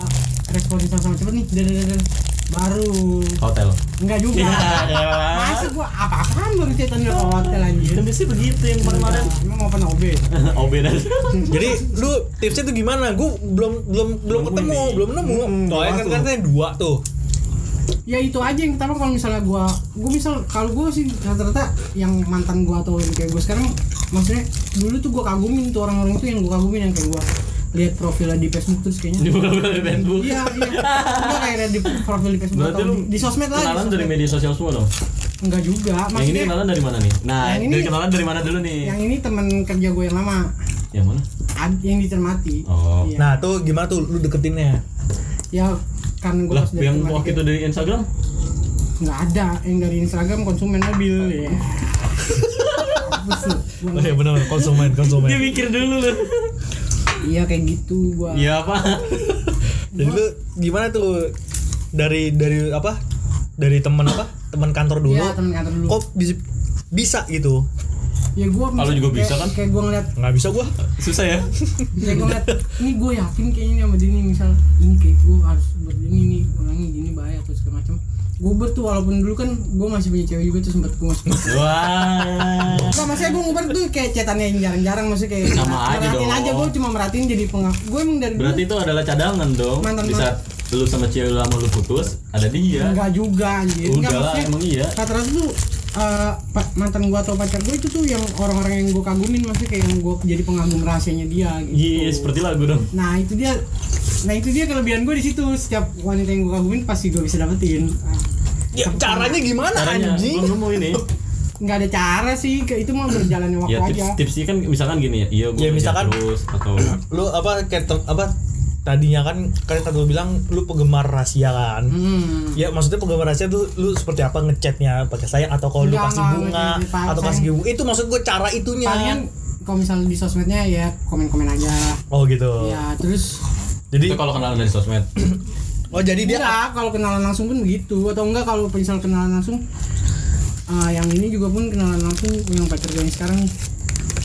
A: respon sama-sama cepet nih. Dadah dadah Baru.
D: Hotel.
A: Enggak juga.
D: Ya
A: Masa gue apa-apaan baru chatan ke hotel anjir
D: Kan biasanya begitu yang kemarin-kemarin.
A: Emang mau pernah OB
D: OB dah
B: jadi lu tipsnya tuh gimana? Gua belum belum belum ketemu,
D: ini.
B: belum nemu.
C: Hmm,
B: Soalnya kan katanya dua tuh.
A: ya itu aja yang pertama kalau misalnya gua gua misal kalau gua sih rata-rata yang mantan gua atau yang kayak gua sekarang maksudnya dulu tuh gua kagumin tuh orang-orang itu yang gua kagumin yang kayak gua lihat profilnya di Facebook terus kayaknya
D: Ini bukan dari Facebook
A: iya iya enggak kayak lihat di profil di Facebook
D: Berarti
A: atau
D: lu
A: di, di sosmed lah di
D: Kenalan dari media sosial semua dong
A: enggak juga
D: Yang ini
A: maksudnya
D: kenalan dari mana nih? Nah
A: Yang ini-
D: dari kenalan dari mana dulu nih?
A: yang ini teman kerja gua yang lama
D: Yang mana?
A: ad- yang dicermati
D: Oh
A: Iya.
B: Nah, tuh gimana tuh lu deketinnya?
A: ya kan gua
D: Lah yang waktu itu dari Instagram?
A: nggak ada yang dari Instagram konsumen mobil ya lu. Gua
B: Oh iya benar konsumen konsumen.
D: Dia mikir dulu loh
A: iya kayak gitu gua
D: Iya apa?
B: Jadi lu gimana tuh dari dari apa? Dari teman apa? Teman kantor dulu.
A: Iya, teman kantor dulu.
B: Kok bisa bisa gitu?
A: ya gua
D: Kalau juga bisa
A: kayak-
D: kan?
A: kayak gua ngeliat
B: Nggak bisa gua.
D: Susah ya?
A: kayak gua ngeliat ini gua yakin kayaknya ini sama dia nih misal ini kayak gua harus berdini nih orangnya gini bahaya atau segala macam gua ber tuh walaupun dulu kan gua masih punya cewek juga tuh sempat gua masih
D: Wah.
A: Enggak, maksudnya gue ngubar tuh kayak cetannya yang jarang-jarang maksudnya kayak
D: Sama aja dong.
A: aja gue cuma merhatiin jadi pengak gue emang dari dulu
D: Berarti itu adalah cadangan dong.
A: Mantan
D: Di saat lu sama cewek lama lu putus Ada dia.
A: Enggak juga anjir. Enggak
D: Udah
A: maksudnya
D: emang iya.
A: rata-rata tuh eh, pa- mantan gua atau pacar gue itu tuh yang orang-orang yang gue kagumin maksudnya kayak yang gue jadi pengagum rahasianya dia gitu.
D: Iya seperti lagu dong.
A: Nah itu dia nah itu dia kelebihan gue di situ. Setiap wanita yang gue kagumin pasti gue bisa dapetin.
B: Ya, caranya gimana?
D: Caranya
B: anjing?
D: Lu mau ini.
A: Nggak ada cara sih itu mah berjalannya waktu
D: Ya
A: aja.
D: tips tipsnya kan misalkan gini ya Iya gue
B: Ya, misalkan-
D: terus Atau
B: Lu apa kayak apa tadinya kan kan tadi lu bilang lu penggemar rahasia kan.
A: hmm.
B: Ya maksudnya penggemar rahasia tuh lu seperti apa ngechatnya pakai sayang atau kalau lu kasih bunga atau kasih bunga itu maksud gue cara itunya.
A: palingan kalau misalnya di sosmednya ya komen-komen aja
B: Oh gitu.
A: ya terus
B: Jadi
D: Itu kalau kenalan dari sosmed
B: oh jadi dia
A: enggak kalau kenalan langsung pun begitu atau enggak kalau misal kenalan langsung ah, yang ini juga pun kenalan langsung yang pacar gue yang sekarang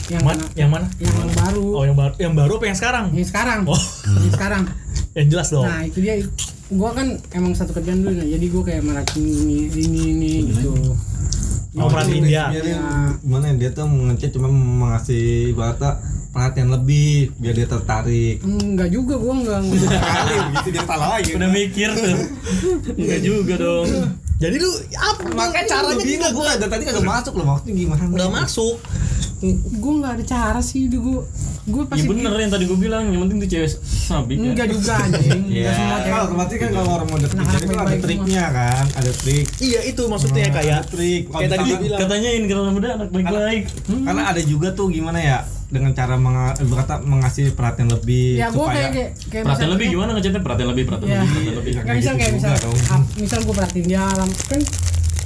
A: yang
B: Ma-
A: kena-
B: yang mana?
A: Yang baru.
B: Oh yang baru. Yang baru apa yang sekarang?
A: Yang sekarang.
B: Oh.
A: yang sekarang.
B: Yang jelas dong.
A: Nah itu dia. Gua kan emang satu kerjaan dulu nah jadi gua kayak merhatiin ini ini ini gitu.
B: Oh, merhatiin dia.
A: Ya.
C: gimana ya, dia tuh ngechat cuma mengasih ibaratnya perhatian lebih biar dia tertarik.
A: Enggak juga gua enggak
C: kali begitu dia salah lagi
D: Udah mikir tuh. Enggak juga dong.
B: jadi lu apa?
C: Makanya caranya bingung. gue dari tadi kagak masuk loh maksudnya gimana
B: nggak masuk
A: gua nggak ada cara sih gua gua
D: Iya
A: pasti
D: bener yang tadi gue bilang, yang penting tuh cewek sabi kan.
A: enggak juga anjing
D: Iya.
A: cewek
C: kalau otomatis kan kalau orang mau deketin
A: Nah,
C: cewek itu ada triknya kan ada trik
B: iya itu maksudnya kayak
C: ada trik
B: kayak tadi bilang
D: Katanya ini kalau muda anak baik-baik.
C: karena ada juga tuh gimana ya dengan cara menga- berkata mengasih perhatian lebih
A: ya
C: supaya
A: kayak kayak kayak
D: Perhatian lebih gimana ngechatnya? Perhatian lebih, perhatian
A: Ya.
D: lebih, perhatian lebih.
A: Nggak misal
C: gitu
A: kayak misal ah, misal gue perhatiin dia kan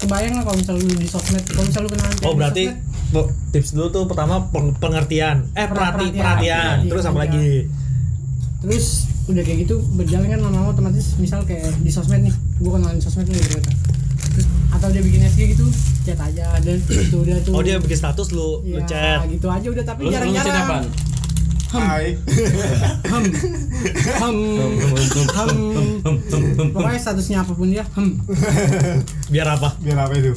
A: kebayang lah kalau misal lu di sosmed kalau misal lu kenal cewek
B: oh
A: di
B: berarti
A: sosmed,
B: po- tips dulu tuh pertama peng- pengertian. Eh perhati
A: Perhatian.
B: perhatian.
A: Perhatian,
B: terus apa
A: iya.
B: lagi?
A: Terus udah kayak gitu berjalan kan lama-lama otomatis misal kayak di sosmed nih gue kenalin sosmed nih gitu. Terus atau dia bikin SG gitu chat aja dan itu udah tuh.
B: Oh dia bikin status lu lu
A: ya,
B: chat.
A: gitu aja udah tapi jarang-jarang?
C: Hai
A: hem hem hem pokoknya statusnya apa pun dia hem
B: biar apa?
C: Biar apa itu?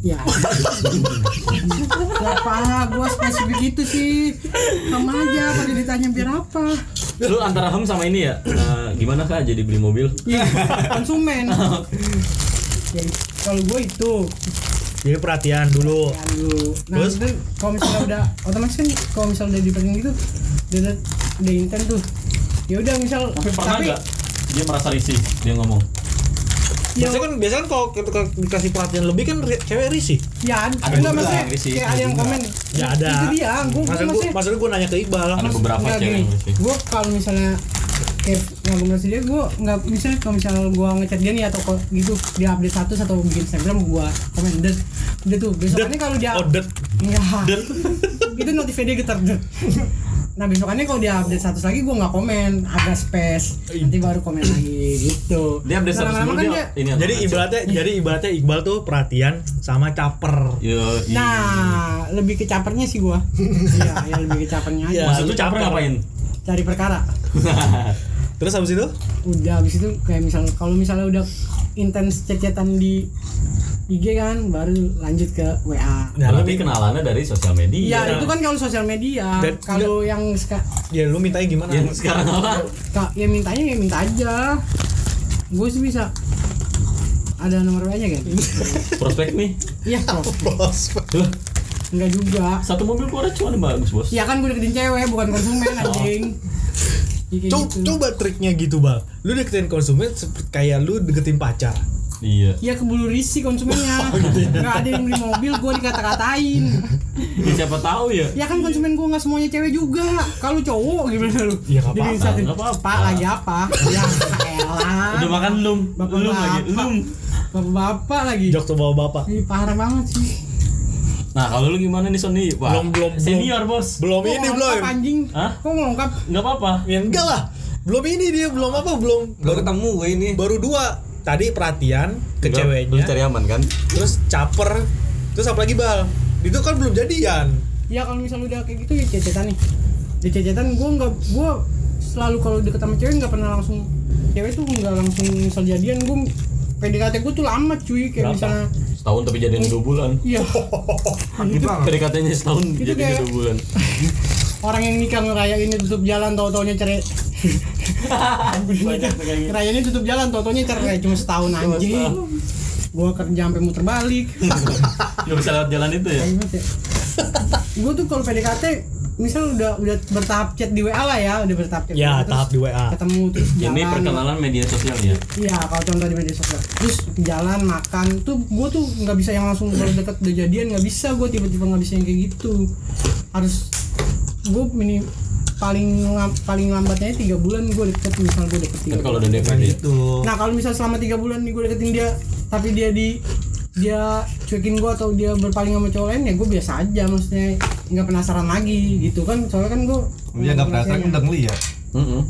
A: Ya. Ya apa gua spesifik itu sih. Sama aja pada ditanya biar apa?
D: Lu antara hem sama ini ya? eh, gimana kak? Jadi beli mobil?
A: Iya, konsumen. Ya kalau gue itu.
B: Jadi perhatian dulu.
A: Ya dulu. Nah
B: Terus?
A: kalau misalnya udah otomatis kan kalau misalnya udah dipegang gitu udah udah, intent tuh. Ya udah misal
D: Tapi pernah nggak? Dia merasa risih dia ngomong?
A: ya,
B: biasanya kan biasanya kan kalau kita dikasih perhatian lebih kan ri- cewek risih.
A: Ya ada
D: Ada
A: enggak maksudnya
D: risih,
A: kayak
D: ada
A: ada yang komen.
B: Ya ada.
A: Itu dia gue
B: maksud gue
A: maksudnya
B: maksud gue nanya ke Iqbal.
D: Ada beberapa cewek risih.
A: gue kalau misalnya kayak ngobrol dia gue nggak misalnya kalau misalnya gue ngechat dia nih atau kok gitu dia update status atau bikin Instagram gue komen dan udah tuh besokannya kalau dia
B: oh
A: enggak
B: det.
A: Itu notifnya dia getar det. nah besokannya kalau dia update status lagi gue nggak komen. Agak space. Nanti baru komen lagi gitu.
D: Dia update status dulu
A: kan
D: dia. Ini
B: jadi ibaratnya jadi ibaratnya Iqbal tuh perhatian sama caper.
D: Yo,
A: nah lebih ke capernya sih gue iya ya lebih ke capernya aja.
B: Iya.
D: Maksud lu caper ngapain?
A: cari perkara
B: terus habis itu
A: udah habis itu kayak misal kalau misalnya udah intens chat-chatan di IG kan baru lanjut ke WA
B: nah
D: Berarti kenalannya dari sosial media.
A: Iya itu kan kalau sosial media. Kalau yang seka,
B: ya lu mintanya gimana
D: Yang sekarang apa?
A: ka- ya mintanya ya minta aja. Gue sih bisa. Ada nomor WA nya kan?
D: Prospek nih.
A: Iya,
B: bos
D: Loh,
A: enggak juga.
D: satu mobil keluar cuma bagus bos.
A: Ya kan gue deketin cewek bukan konsumen anjing. Ya, kayak
B: Co-
A: gitu.
B: coba triknya gitu bang lu deketin konsumen seperti kayak lu deketin pacar
D: Iya.
A: Ya kebulu risih konsumennya.
B: Oh, gitu ya.
A: Nggak ada yang beli mobil, gue dikata-katain.
D: Ya, siapa tahu ya.
A: Ya kan konsumen gue nggak semuanya cewek juga. Kalau cowok gimana lu?
B: Ya, nggak
A: Jadi
D: nggak apa-apa.
A: Pak lagi apa? ya elah.
D: Udah makan belum?
A: Bapak
D: Belum lagi.
A: bapak.
D: Belum.
A: Bapak-bapak lagi.
B: jok tuh bawa bapak
A: Ih, parah banget sih.
D: Nah, kalau lu gimana nih Sony? Wah,
B: Belum, belum,
D: senior bos.
B: belum ini belum
A: anjing.
D: Hah?
A: Kok ngelengkap?
D: Enggak apa-apa.
B: ya enggak lah belum ini dia belum apa belum
C: Baru ketemu gue ini.
B: baru dua tadi perhatian ke
D: Enggak,
B: ceweknya
D: Lu cari aman kan?
B: terus caper terus apa lagi bal itu kan belum jadian
A: Ya kalau misalnya udah kayak gitu ya cecetan nih. Di cecetan gue nggak gue selalu kalau deket sama cewek nggak pernah langsung cewek tuh nggak langsung misal jadian gue PDKT gue tuh lama cuy kayak
D: Berapa?
A: misalnya
D: Setahun tapi jadian dua bulan.
A: iya itu.
D: PDKT-nya setahun
A: Itu kayak-
D: dua bulan.
A: orang yang nikah ngerayain tutup jalan tau taunya cerai
D: Banyak tuh kayak gitu.
A: ngerayainnya tutup jalan tau taunya cerai cuma setahun anjing gue kerja sampai muter balik
D: Nggak bisa lewat jalan itu ya?
A: gue tuh kalau PDKT misal udah udah bertahap chat di WA lah ya udah bertahap chat
B: ya
A: Terus
B: tahap di WA
A: ketemu terus jalan
D: Ini perkenalan media sosial ya.
A: iya kalau contoh di media sosial terus jalan makan tuh gue tuh nggak bisa yang langsung kalau deket udah jadian nggak bisa gue tiba-tiba nggak bisa yang kayak gitu harus gue mini paling paling lambatnya tiga bulan gue deket misal gue deket tiga
D: Kan kalau udah
C: Bukan
D: DPD.
C: itu.
A: nah kalau misal selama tiga bulan nih gue deketin dia tapi dia di dia cuekin gue atau dia berpaling sama cowok lain ya gue biasa aja maksudnya nggak penasaran lagi gitu kan soalnya kan gue
C: Dia nggak perasaan udah ngeliat.
D: Heeh.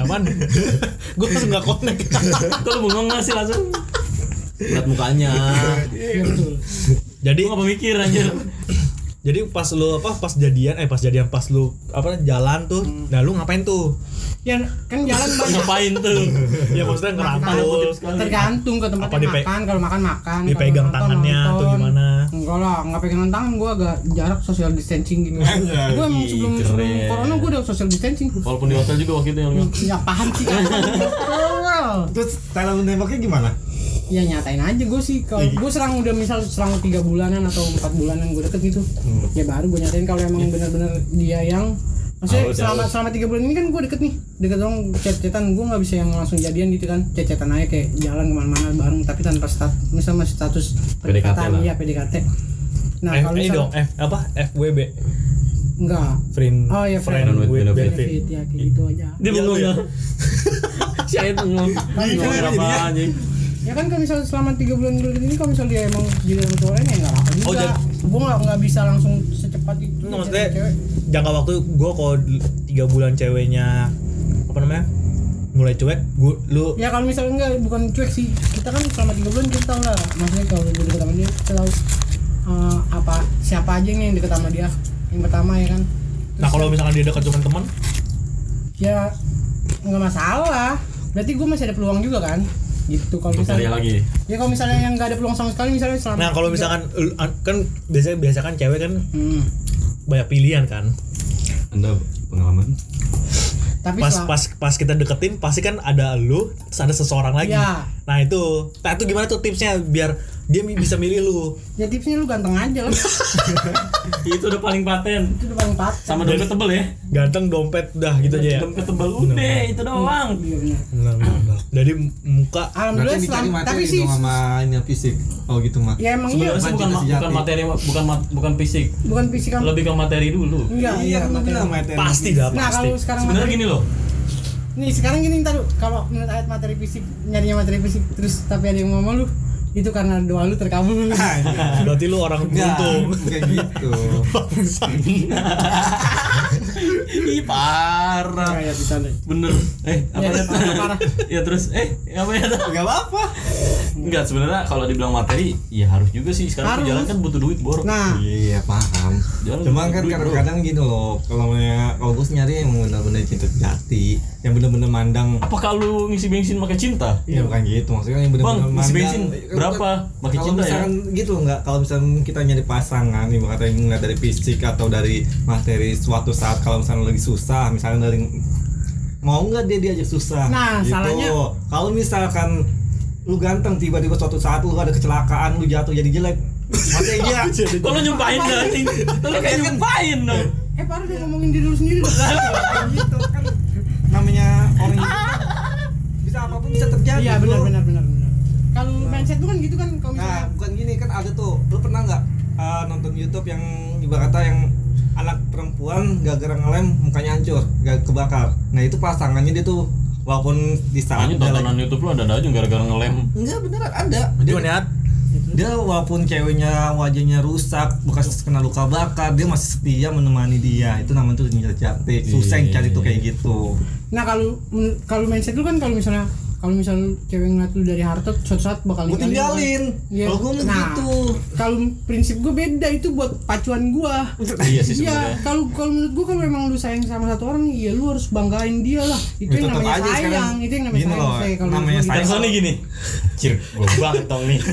B: apaan gue langsung gak connect
D: Kalau bengong nggak sih langsung lihat mukanya.
A: Iya
B: jadi
D: Gue nggak mikir anjir.
B: Jadi pas lu apa pas jadian eh pas jadian pas lu apa jalan tuh,
A: Hmm.
B: nah lu ngapain tuh?
A: ya kan jalan banyak
D: Ngapain tuh?
B: ya maksudnya ngerangkul.
A: tergantung ke tempat makan kalau makan makan
B: Dipegang
A: nonton,
B: tangannya atau gimana?
A: enggak lah nggak pegangan tangan gue agak jarak social distancing gitu gue emang sebelum sebelum corona gue udah social distancing
D: Walaupun di hotel juga waktu itu yang
A: ya paham sih kan
C: Terus cara menembaknya gimana?
A: Ya nyatain aja gue sih. Kalau gue serang udah misal serang tiga bulanan atau empat bulanan gue deket gitu. Ya baru gue nyatain kalau emang benar-benar dia yang maksudnya
D: Oh,
A: selama
D: jauh.
A: selama tiga bulan ini kan gue deket nih. Deket dong chat-chatan. Gue nggak bisa yang langsung jadian gitu kan. Chat-chatan aja kayak jalan ke mana-mana bareng tapi tanpa stat misal masih status
D: PDKT
A: pendekatan
D: lah.
A: iya PDKT nah
B: F,
A: kalau
B: ini
A: misal
B: dong F apa? FWB
A: enggak
B: friend
A: oh ya
B: friend
A: friend
B: with benefit.
A: benefit. Ya kayak gitu aja.
D: Dia bengong. ya. Saya apa anjing?
A: Ya kan kalau misal selama tiga bulan bulan ini kalau misal dia emang jadi cowok lain ya nggak apa juga.
B: Oh, jadi-
A: gue nggak nggak bisa langsung secepat itu
B: Nggak, maksudnya
A: cewek.
B: jangka waktu gue kalau tiga bulan ceweknya apa namanya mulai cuek gua lu
A: ya kalau misalnya enggak bukan cuek sih. Kita kan selama tiga bulan kita tahu lah maksudnya kalau gue deket sama dia kita tahu eh, apa siapa aja nih yang deket sama dia yang pertama ya kan?
B: Nah kalau misalkan dia dekat cuma teman?
A: Ya nggak masalah. Berarti gue masih ada peluang juga kan gitu kalau misalnya
D: lagi.
A: ya kalau misalnya yang nggak ada peluang sama sekali misalnya selama
B: nah kalau misalkan lu- kan biasanya biasa kan cewek kan
A: hmm.
B: banyak pilihan kan
D: Anda pengalaman?
A: tapi
B: pas
A: selama-
B: pas pas kita deketin pasti kan ada lu terus ada seseorang lagi
A: Ya.
B: nah itu nah itu gimana tuh tipsnya biar dia bisa milih lu
A: ya tipsnya lu ganteng aja lah
D: itu udah paling paten.
A: itu udah paling pat
D: Sama dompet tebel ya.
B: ganteng dompet udah gitu aja ya
D: Dompet tebel udah itu doang.
A: Iya, benar.
B: Benar. jadi muka
A: alhamdulillah selama tapi sih
C: sama ini fisik. Oh gitu mah.
A: ya emang iya
D: bukan bukan materi bukan bukan fisik.
A: bukan fisik kan
D: Lebih ke materi dulu.
A: enggak
C: Iya, kan lu
A: materi.
B: pasti dah
A: nah
B: pasti
A: kalau sekarang
D: Sebenarnya gini loh.
A: nih sekarang gini ntar kalau menurut ayat materi fisik nyarinya materi fisik terus tapi ada yang mau sama lu itu karena doa lu terkabul
B: berarti lu orang beruntung
C: kayak gitu.
D: Ih parah.
A: kayak bisa deh
D: Bener. Eh apa
A: Ya,
D: ya?
A: parah, parah.
D: ya terus eh apa ya?
C: Enggak apa-apa.
D: Enggak sebenarnya kalau dibilang materi ya harus juga sih sekarang
A: Harus.
D: jalan kan butuh duit bor.
A: nah
C: Iya paham.
D: Jalan
C: Cuman
D: butuh
C: kan kadang-kadang gitu loh. Kalau kalau gue nyari yang benar-benar cinta sejati, yang benar-benar mandang.
D: Apakah lu ngisi bensin pakai cinta?
C: Iya bukan gitu, maksudnya yang benar-benar
D: Bang,
C: mandang.
D: isi bensin
C: Kan
D: berapa?
C: kalau
D: cinta ya?
C: misalkan gitu enggak, kalau misalkan kita nyari pasangan, nih kata yang ngeliat dari fisik atau dari materi suatu saat kalau misalnya lagi susah, misalnya dari mau nggak dia diajak susah.
A: Nah,
C: gitu.
A: salahnya-
C: kalau misalkan lu ganteng tiba-tiba suatu saat lu ada kecelakaan lu jatuh jadi jelek. Mati dia
D: Kalau nyumpahin dah, lu kayak nyumpahin dong.
A: eh parah dia ngomongin diri lu sendiri dong.
C: Kayak gitu kan. Namanya orang itu bisa apa pun bisa terjadi
A: iya benar benar benar benar. Kalau mindset lu kan gitu kan kalau
C: Nah,
A: misalnya
C: bukan gini kan ada tuh. Lu pernah nggak uh, nonton YouTube yang ibaratnya yang anak perempuan gara-gara ngelem mukanya hancur, gak kebakar. Nah, itu pasangannya dia tuh walaupun di saat
D: Anjing tontonan YouTube lu ada aja gara-gara ngelem.
C: Enggak beneran ada. Dia,
B: Gimana ya?
C: dia walaupun ceweknya wajahnya rusak, bekas kena luka bakar, dia masih setia menemani dia. Itu namanya tuh cinta jati. Susah yang cari tuh kayak gitu.
A: nah kalau kalau mindset lu kan kalau misalnya kalau misalnya cewek ngeliat lu dari harta suatu saat bakal
C: Gue tinggalin.
A: Iya.
C: Kalau gue
A: Nah,
C: gitu.
A: kalau prinsip gue beda itu buat pacuan gua
D: Iya sih
A: Iya,
D: sebenarnya.
A: kalau kalau menurut gua kalau memang lu sayang sama satu orang, ya lu harus banggain dia lah. Itu
C: Ya,
A: yang namanya sayang,
C: sekarang.
A: itu yang namanya
C: Gini
A: sayang. saya kalau
C: namanya
A: gua
C: sayang.
A: gitu.
D: Soalnya gini. Cir, gua bantong nih.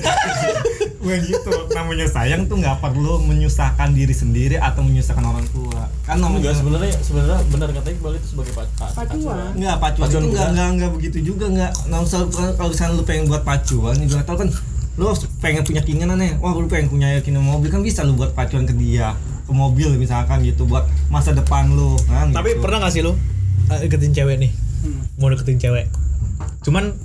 C: gue gitu namanya sayang tuh nggak perlu menyusahkan diri sendiri atau menyusahkan orang tua kan namanya
D: sebenarnya sebenarnya benar kata Iqbal itu sebagai pac- pac-
A: Pacuan.
C: Enggak, pacuan,
D: Pacuan
C: itu enggak, enggak begitu juga enggak. Nah, misal kalau misalnya lu pengen buat pacuan, juga tau kan lu pengen punya keinginan nih, wah lu pengen punya keinginan mobil kan bisa lu buat pacuan ke dia ke mobil misalkan gitu buat masa depan lu kan
B: Tapi
C: gitu.
B: pernah gak sih lu eh, deketin cewek nih?
A: Hmm.
B: Mau deketin cewek. Cuman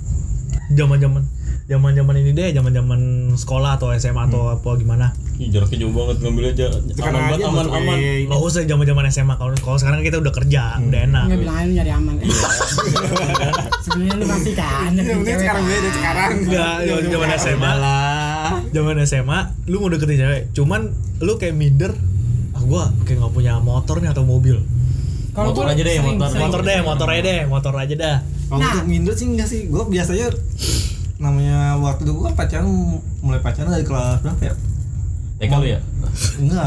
B: zaman-zaman zaman-zaman ini deh, zaman-zaman sekolah atau SMA atau apa gimana.
D: Ih, jaraknya jauh banget ngambil aja. Aman banget,
C: aja
D: aman, aman.
B: Nggak usah zaman-zaman SMA kalau kalau sekarang kita udah kerja, udah enak.
A: Enggak bilang aja nyari aman. Sebenarnya lu masih kan.
C: Ya, mending
A: cewek
C: sekarang
A: kan.
C: beda sekarang
B: Enggak, zaman SMA
D: lah.
B: zaman SMA lu mau deketin cewek cuman lu kayak minder ah gua kayak nggak punya motor nih atau mobil
A: Kalau
D: Motor
A: gua
D: aja deh,
A: sering-
D: motor.
A: sering-
B: motor deh motor aja deh motor aja dah
C: kalau
A: Nah.
C: untuk minder sih enggak sih gue biasanya namanya waktu itu gue pacaran mulai pacaran dari kelas berapa ya
D: Eh kalau ya?
C: Enggak,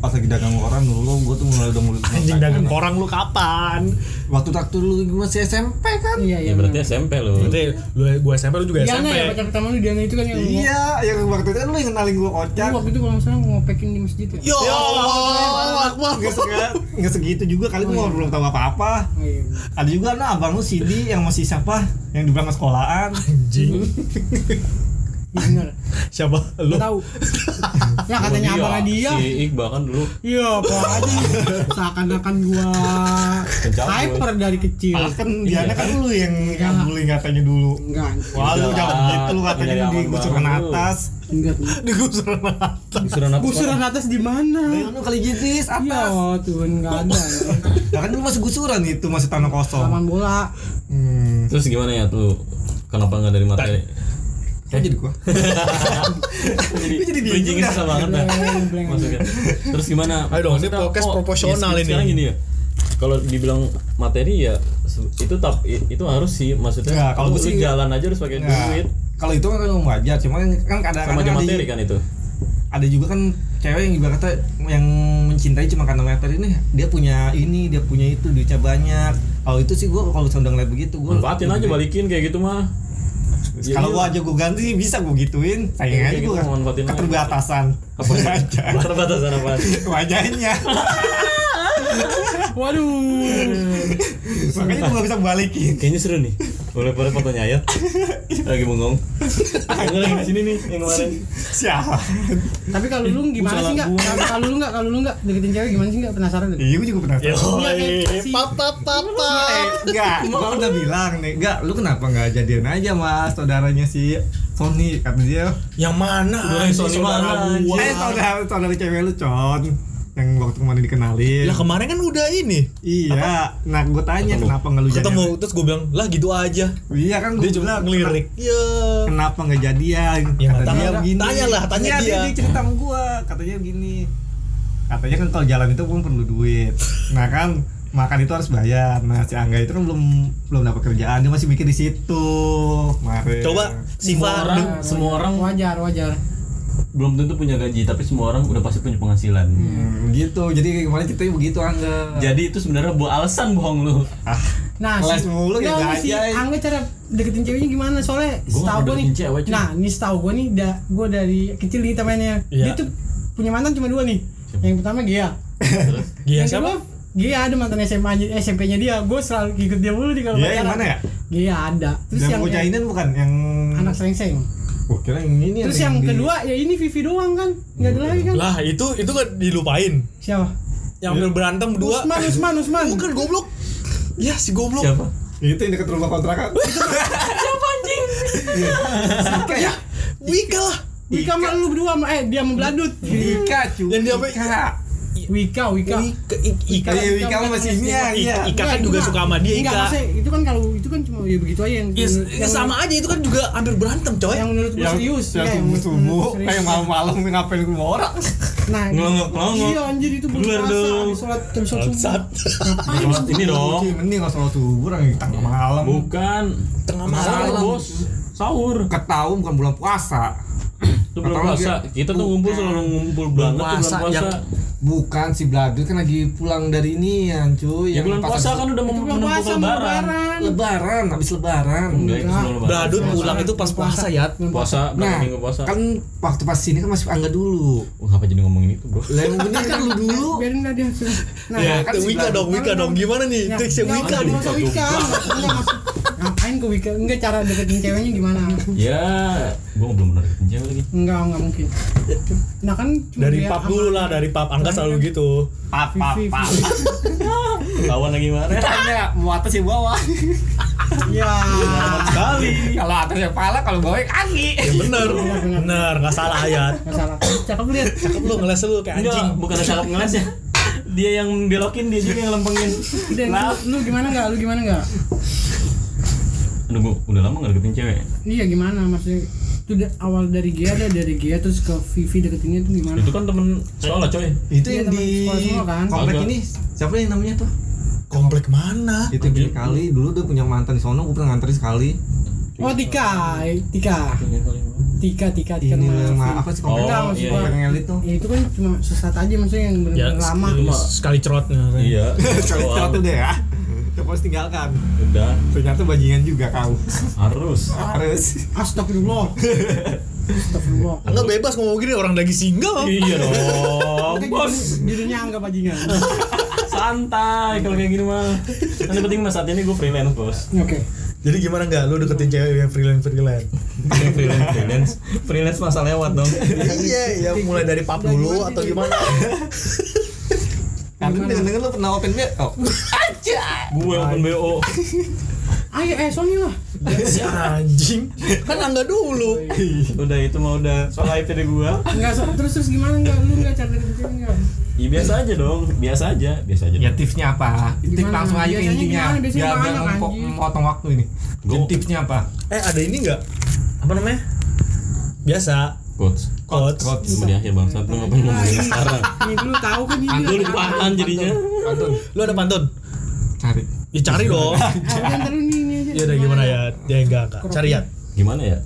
C: pas lagi dagang koran dulu gua tuh mulai udah mulai
F: Anjing dagang korang lu kapan?
C: Waktu waktu lu masih SMP kan?
A: iya
D: Ya
A: iya
D: berarti SMP lu.
F: Berarti lu gua SMP lu juga
A: Diana
F: SMP.
A: ya pacar pertama lu Diana itu kan yang
C: Iya, yang waktu itu kan lu yang kenalin gua
A: lu
C: kocak.
A: waktu itu kalau salah ngopekin di masjid ya
F: Ya Allah, Akbar.
C: Nggak sega- nggak segitu juga kali gua belum tahu apa-apa.
A: Oh, iya.
C: Ada juga nah abang lu Sidi yang masih siapa? Yang di belakang sekolahan.
F: Anjing.
A: Iya, bener
F: Siapa?
A: lu
F: Lu.
A: tahu ya katanya
D: Oh,
A: abangnya dia
D: Si Iqbal kan dulu
A: iya apa aja seakan-akan gua
D: Kencang
A: hyper dari kecil
C: Pas kan Diana kan lu yang
A: Iya.
C: ngabulin katanya dulu.
A: enggak
C: Wah lu
D: Enggak.
C: jangan gitu lu katanya
D: banget lu.
C: atas.
A: enggak
F: Di gusuran
D: Disuruh atas
A: gusuran atas di mana
C: lu kali
A: iya
C: atas.
A: oh Tuhan enggak ada
C: Ya kan lu masih gusuran itu masih tanah kosong.
A: lawan bola
C: Hmm.
D: Terus gimana ya tuh? Kenapa nggak dari materi?
C: Kok jadi gua?
D: jadi
C: jadi bingung
D: bridging susah banget dah.
A: Blank.
D: Maksudnya. Terus gimana?
F: Ayo dong, ini podcast
D: oh,
F: proporsional
D: ya,
F: ini.
D: Sekarang gini ya. Kalau dibilang materi ya itu tap itu harus sih maksudnya.
C: Nggak, kalau
D: lu
C: sih-
D: jalan aja harus pakai
C: Nggak.
D: duit.
C: Kalau itu kan wajar, cuman kan kadang-kadang
D: Sama aja
C: ada
D: materi
C: juga-
D: kan itu.
C: ada juga kan cewek yang ibarat kata yang mencintai cuma karena materi ini dia punya ini dia punya itu duitnya banyak kalau itu sih gua kalau sudah ngeliat begitu gua
D: Manfaatin aja balikin kayak gitu mah. Ya,
C: kalau
D: iya.
C: gua aja gua ganti bisa gua gituin sayang
D: Iya,
C: aja
D: gitu,
C: gua
D: manfaatin aja.
C: keterbatasan
D: Keterbatasan apa?
C: wajahnya
A: waduh
C: makanya gua gak bisa balikin
D: Kayaknya seru nih. Boleh boleh fotonya ya. Lagi bengong. Yang lagi di sini nih yang kemarin.
C: siapa
A: tapi kalau lu gimana sih enggak
D: Salah
A: kalau lu enggak kalau lu enggak deketin cewek gimana sih enggak penasaran
C: iya gua juga penasaran
A: Iya,
F: papa papa.
C: Eh, enggak, gua udah bilang nih, enggak, lu kenapa enggak jadian aja mas saudaranya si Sony kata dia.
F: Yang mana?
D: Sony mana,
F: gua?
C: Eh, saudara saudara cewek lu con, yang waktu kemarin dikenalin.
F: Lah kemarin kan udah ini
C: Iya, nah gue tanya
D: Ketemu.
C: kenapa nggak lu jadian?
F: ketemu terus gue bilang lah gitu aja.
C: Iya kan gue
F: Dia cuma ngelirik. Ya.
C: Kenapa nggak jadian?
F: Ya,
C: Kata
F: tanya-
C: dia begini.
F: tanya lah, tanya
C: Iya,
F: dia.
C: dia cerita sama gua, katanya begini. Katanya kan kalau jalan itu pun perlu duit. Nah kan makan itu harus bayar. Nah si Angga itu kan belum belum dapat kerjaan, dia masih mikir di situ. Kemarin.
F: Coba
D: Semua orang, semua orang
A: wajar wajar
D: belum tentu punya gaji, tapi semua orang udah pasti punya penghasilan.
C: Hmm, gitu. Jadi kemarin ceritanya begitu Angga.
D: Jadi itu sebenarnya bu alasan bohong lu.
C: ah,
A: Nah,
C: Les mulu ya,
A: Nggak, si
C: aja.
A: Angga cara deketin ceweknya gimana? Soalnya setahu gue nih.
D: cewek.
A: Nah, ini setahu gue nih, da, gue dari kecil nih temannya.
F: Iya.
A: Dia tuh punya mantan cuma dua nih. Yang pertama Gia.
D: Terus
F: Gia
A: yang
F: siapa?
A: kedua Gia ada mantan SMA nya- SMP-nya dia. Gue selalu ikut dia mulu nih kalau
C: yang mana ya?
A: Gia ada. Terus
C: yang
A: yang,
C: bocah ini bukan yang
A: anak sengseng.
C: Oh, kira yang ini
A: Terus yang
C: di-
A: kedua ya ini Vivi doang kan. Enggak ada lagi kan?
F: Lah itu itu kan dilupain.
A: Siapa?
F: Yang hampir berantem berdua.
A: Usman, Usman, Usman.
F: Bukan goblok. Ya si goblok.
D: siapa?
C: itu yang dekat rumah kontrakan.
A: Siapa anjing?
C: Ika ya?
F: Wika lah.
A: Wika sama lu berdua sama eh dia sama Beladut.
C: Ika cuy.
F: Yang dia apa?
C: Ika.
A: Wika, Wika.
F: Ika, I- Ika.
C: Iya, Ika mah masih ini ya.
F: I-
C: Iya.
F: Ika kan juga suka sama dia
A: Enggak,
F: Ika.
A: maksudnya itu kan kalau itu kan cuma ya begitu aja yang
F: Yes,
A: yang
F: sama aja itu kan juga hampir berantem coy.
A: yang menurut gue serius
C: yang
A: ya,
C: subuh subuh
A: menurut serius.
C: kayak malam-malam ngapain rumah orang.
A: nah
D: Ngelongok, ngelongok.
A: iya anjir itu belum
D: Keluar dong.
A: sholat habis sholat subuh
D: ini dong.
C: Cuy, mending nggak sholat subuh orang tengah malam.
D: Bukan
F: Tengah malam.
D: bos. Sahur.
C: Ketahu bukan bulan puasa.
D: Itu belum puasa. Kita tuh ngumpul selalu ngumpul banget tuh bulan
F: puasa, yang-
C: Bukan si Bladur kan lagi pulang dari ini ya cuy.
D: Ya bulan
C: pas
D: puasa kan udah menempuh lebaran.
A: lebaran
C: Lebaran, habis lebaran.
D: Enggak, itu sebelum lebaran.
F: Bradut
A: Puasa.
F: pulang itu pas puasa ya.
D: Puasa
C: Nah,
D: minggu puasa?
C: kan waktu pas sini kan masih Angga dulu.
D: Wah, ngapa jadi ngomongin itu, Bro?
C: Lah yang bener kan lu dulu.
A: biarin lah dia sudah nah
F: Ya,
C: kan
F: Wika
C: Bladut.
F: dong, Wika dong. Gimana nih?
A: ya, nggak
F: Wika nih.
A: Wika ngapain ke Wika enggak cara deketin ceweknya gimana
D: Ya, gua belum pernah deketin cewek lagi.
A: enggak enggak mungkin nah kan cuma
F: Dari pap dulu lah, dari pap. Angga selalu gitu.
C: Pap, pap, pap.
D: Lawan lagi mana?
C: Tanya mau atas ya bawah.
A: ya
F: Sekali.
C: kalau atas ya pala, kalau bawah ya kaki.
F: Ya bener, bener, nggak salah ayat.
A: nggak salah cakep lihat
F: Cakep lu ngeles lu kayak anjing.
D: bukan cakep ngeles ya. Dia yang belokin, dia juga yang lempengin.
A: Lu, lu gimana enggak lu gimana enggak
D: Aduh, gua udah lama gak deketin cewek.
A: iya gimana maksudnya itu da- awal dari Gia ada dari Gia terus ke Vivi deketinnya tuh gimana
D: Itu kan temen sekolah, coy.
C: Itu
A: Iya,
C: yang di
A: semua kan?
C: komplek
D: Agak.
C: ini siapa yang namanya tuh?
F: Komplek mana?
C: Itu yang gini kali dulu udah punya mantan di sono, gue pernah nganterin sekali.
A: oh Tika Tika Tika Tika Tika
C: ini mah apa sih
D: Oh,
C: komplek
A: Enggak, maksud
D: iya,
A: gua,
C: komplek yang elit tuh
A: ya itu kan cuma sesaat aja maksudnya yang
B: Ya,
A: benar-benar lama
B: sekali- sekali cerotnya.
D: iya
C: sekali cerot udah ya pasti tinggalkan.
D: Udah.
C: Ternyata bajingan juga kau
D: harus.
C: Harus.
A: Astagfirullah. Astagfirullah.
B: Enggak bebas ngomong gini orang lagi single.
D: iya dong. Bos.
A: judulnya anggap bajingan.
D: Santai kalau kayak gini mah. Yang penting mas saat ini gue freelance bos.
A: Oke.
B: Jadi gimana enggak lu deketin cewek yang freelance freelance?
D: Yang freelance freelance. Freelance masa lewat dong.
B: Iya, ya mulai dari pap dulu atau gimana?
C: karena dengan dengan lu pernah open BO
D: gue open bo
A: ayo eh Sony lah
B: si anjing. Kan angga dulu.
D: udah itu mah udah soal IP deh gue
A: Enggak, so, terus terus gimana enggak lu enggak cari deketin enggak?
D: ya biasa aja dong biasa aja biasa aja
C: ya tipsnya apa tips langsung aja
A: Biasanya
C: intinya
A: gimana? Biasanya
C: biar
A: gimana, anjing?
C: memotong waktu ini Jadi tipsnya apa
B: Eh ada ini enggak? Apa namanya? Biasa.
D: coach
B: Coach.
C: Coach.
D: Cuma di akhir bangsat lu ngapain ngomongin sekarang
A: Ini dulu tahu kan ini.
D: Lu lupaan jadinya
C: pantun
B: Lu ada pantun?
C: cari
B: Ya cari dong.
A: Ah, lu.
B: Ya udah gimana ya? Ya enggak enggak. Cari ya.
D: gimana ya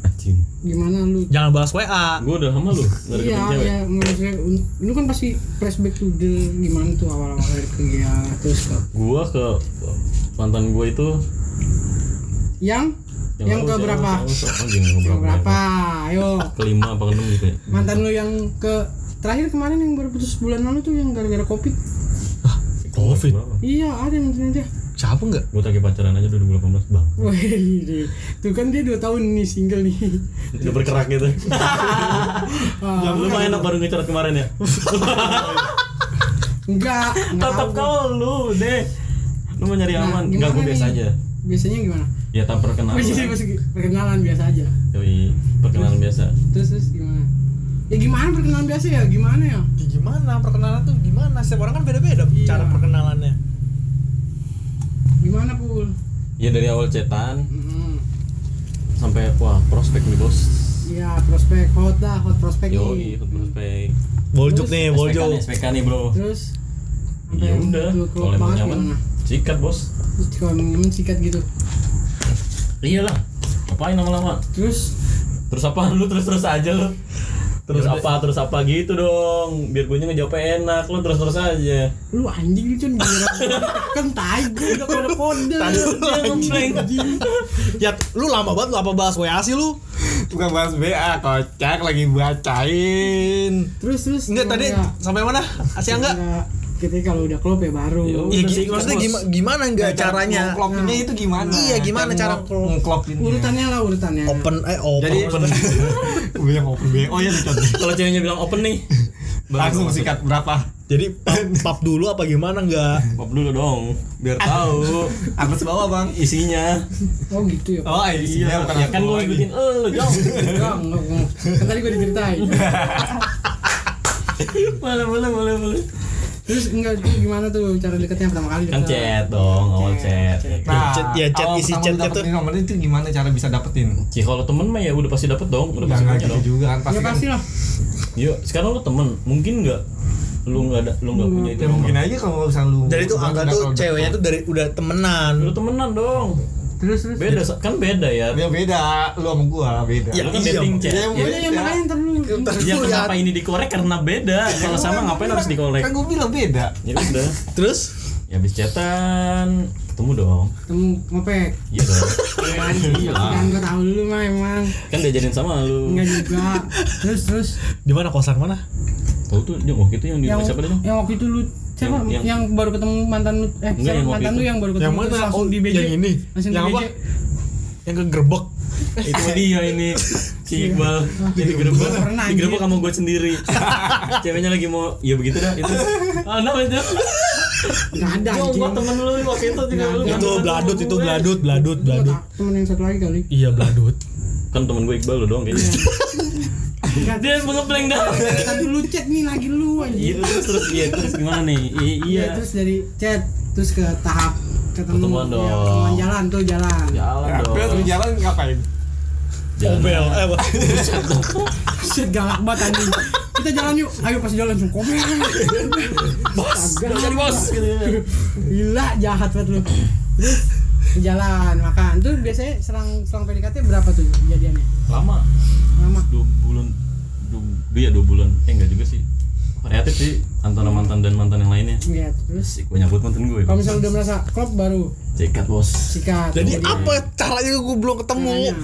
D: anjing
A: Gimana lu?
B: Jangan bahas WA.
D: gue udah lama lu
A: Iya, iya, menurut saya un- lu kan pasti flashback to the gimana tuh awal-awal dari kerja terus ke
D: gue ke mantan gue itu
A: yang yang, ke
D: lalu,
A: berapa?
D: yang yang
A: Yang berapa? Ayo.
D: kelima apa keenam gitu ya
A: Mantan lu yang ke terakhir kemarin yang baru putus bulan lalu tuh yang gara-gara covid.
B: Covid.
A: Iya, ada mantan dia.
B: Siapa enggak?
D: gue lagi pacaran aja 2018 bang
A: Wih, tuh kan dia 2 tahun nih single nih.
D: udah bergerak gitu
A: Ah,
D: lumayan apa baru ngecoret kemarin ya
A: enggak,
D: tetap kau lu deh lu mau nyari
A: Nah,
D: aman enggak gue biasa aja
A: Biasanya gimana?
D: Ya tak perkenalan
A: perkenalan biasa aja.
D: Yoi, perkenalan biasa
A: Terus terus gimana? Ya gimana perkenalan biasa ya? Gimana ya?
B: Ya, gimana perkenalan tuh gimana? Setiap orang kan beda-beda
A: Iya.
B: cara perkenalannya.
A: Gimana pul?
D: ya dari awal cetan
A: Mm-mm.
D: sampai wah prospek nih bos
A: Iya prospek hot dah hot prospek
D: Yoi,
A: nih.
D: ikut prospek
B: Boljuk
A: Terus,
B: nih, boljuk.
D: nih, SPK nih bro
A: Terus
D: ya udah kalau emang nyaman sikat bos
A: Terus kalau emang nyaman sikat gitu.
D: Iyalah ngapain lama-lama
A: Terus
D: terus apa lu terus terus aja lu terus
B: Ya udah.
D: apa terus apa gitu dong biar gue ngejawabnya enak lu terus terus aja
A: lu anjing lu kan giliran kan tai gue udah kode kode.
B: Ya lu lama banget lu apa bahas WA sih lu?
C: bukan bahas BA kocak lagi bacain
A: Terus terus.
B: Enggak tadi sampai mana? Asia enggak?
A: Kita kalau udah klop ya baru.
D: Yo.
B: Ya,
D: Udah
B: gi-
D: sih,
B: maksudnya gimana, gimana enggak caranya?
C: ngeklopinnya itu gimana
B: Iya, gimana cara
C: ngeklopinnya
A: Urutannya lah urutannya.
B: Open eh open.
C: Jadi-
B: open.
C: gue yang open BO ya nih contoh
D: kalau ceweknya bilang open nih
C: langsung sikat berapa
B: Jadi pap, pap dulu apa gimana enggak?
D: pop dulu dong biar tahu
C: atas bawah bang
D: isinya
A: Oh gitu ya.
C: oh iya bukan
D: ya kan gue
C: lagi.
D: eh lu
A: enggak. Kan tadi gue diceritain.
D: boleh boleh boleh boleh
A: Terus enggak gimana tuh cara deketnya pertama kali?
D: kan chat dong awal chat
C: Nah,
B: Chat- ya, chat isi chatnya tuh.
C: nomor itu gimana cara bisa dapetin?
D: Ci kalau temen mah ya udah pasti dapet dong udah pasti punya
C: gitu
D: dong
C: juga kan pasti
A: Ya pasti lah.
D: yuk sekarang lu temen mungkin nggak lu nggak ada lu nggak punya itu
C: Ya mungkin aja kalau misalnya lu
B: Jadi tuh angga tuh ceweknya tuh dari udah temenan.
D: lu temenan dong
A: Terus terus.
D: beda kan beda ya
C: Ya beda, lu sama gua beda.
B: Ya,
D: lu kan
B: iya,
D: dating
B: Bang.
D: chat
C: Ya,
D: ya,
A: Ya yang
C: Ya.
A: makanya ntar lu.
D: ya kenapa ini dikorek karena beda kalau sama ngapain harus dikorek
C: Kan gua bilang beda.
D: ya udah
B: Terus
D: ya habis chatan ketemu dong
A: Ketemu ngopek.
D: iya dong iya
A: Kan gue tahu dulu mah emang.
D: kan diajarin sama lu
A: Enggak juga. Terus terus.
B: di mana kosan mana?
D: tahu tuh yang waktu itu yang di
A: Yang
D: siapa tadi
A: yang waktu itu lu siapa?
D: Yang-
A: yang,
D: yang-
A: baru ketemu mantan lu? Eh
D: Enggak,
A: siapa? mantan lu yang baru ketemu
B: Yang
A: terus
B: mana?
A: langsung
B: Oh,
A: di BJ
B: yang ini.
A: langsung
B: Yang
A: di
B: apa? Yang kegerebek.
D: itu dia ini si Iqbal. Jadi
A: Pernah,
D: di gerebek
A: anjir.
D: sama gue sendiri. Ceweknya lagi mau ya begitu dah itu. Ah no itu?
A: Nggak ada anjing.
D: gua temen lu waktu itu juga
A: Nggak
D: lu
B: Itu bladut itu bladut bladut bladut.
A: temen yang satu lagi kali.
B: Iya bladut.
D: kan temen gue Iqbal lu doang kayaknya.
A: Enggak,
D: dia ngeblank dah
A: Tadi lu chat nih lagi lu anjing
D: iya terus terus iya terus gimana nih? I-
A: Iya,
D: iya
A: terus dari chat terus ke tahap ketemu
D: Ketemuan
A: ya,
D: dong.
A: ketemuan jalan tuh jalan.
D: Jalan
C: Ya,
D: dong.
C: terus jalan ngapain?
D: Jalan.
B: Obel eh apa?
A: Set galak banget anjing. Kita jalan yuk. Ayo pas jalan langsung komen
D: bos jadi bos gitu. Ya.
A: gila jahat banget lu. Terus jalan makan. Tuh biasanya serang serang PDKT berapa tuh jadiannya
D: lama.
A: Lama.
D: Dua bulan dua, iya dua bulan. Eh enggak juga sih. Variatif sih antara mantan dan mantan yang lainnya.
A: Iya, terus?
D: Sih gue nyambut mantan gue.
A: Kalau misalnya udah merasa klop baru?
D: Cekat bos.
A: Sikat.
B: Jadi
A: Kemudian
B: apa caranya gue belum ketemu?
A: Caranya.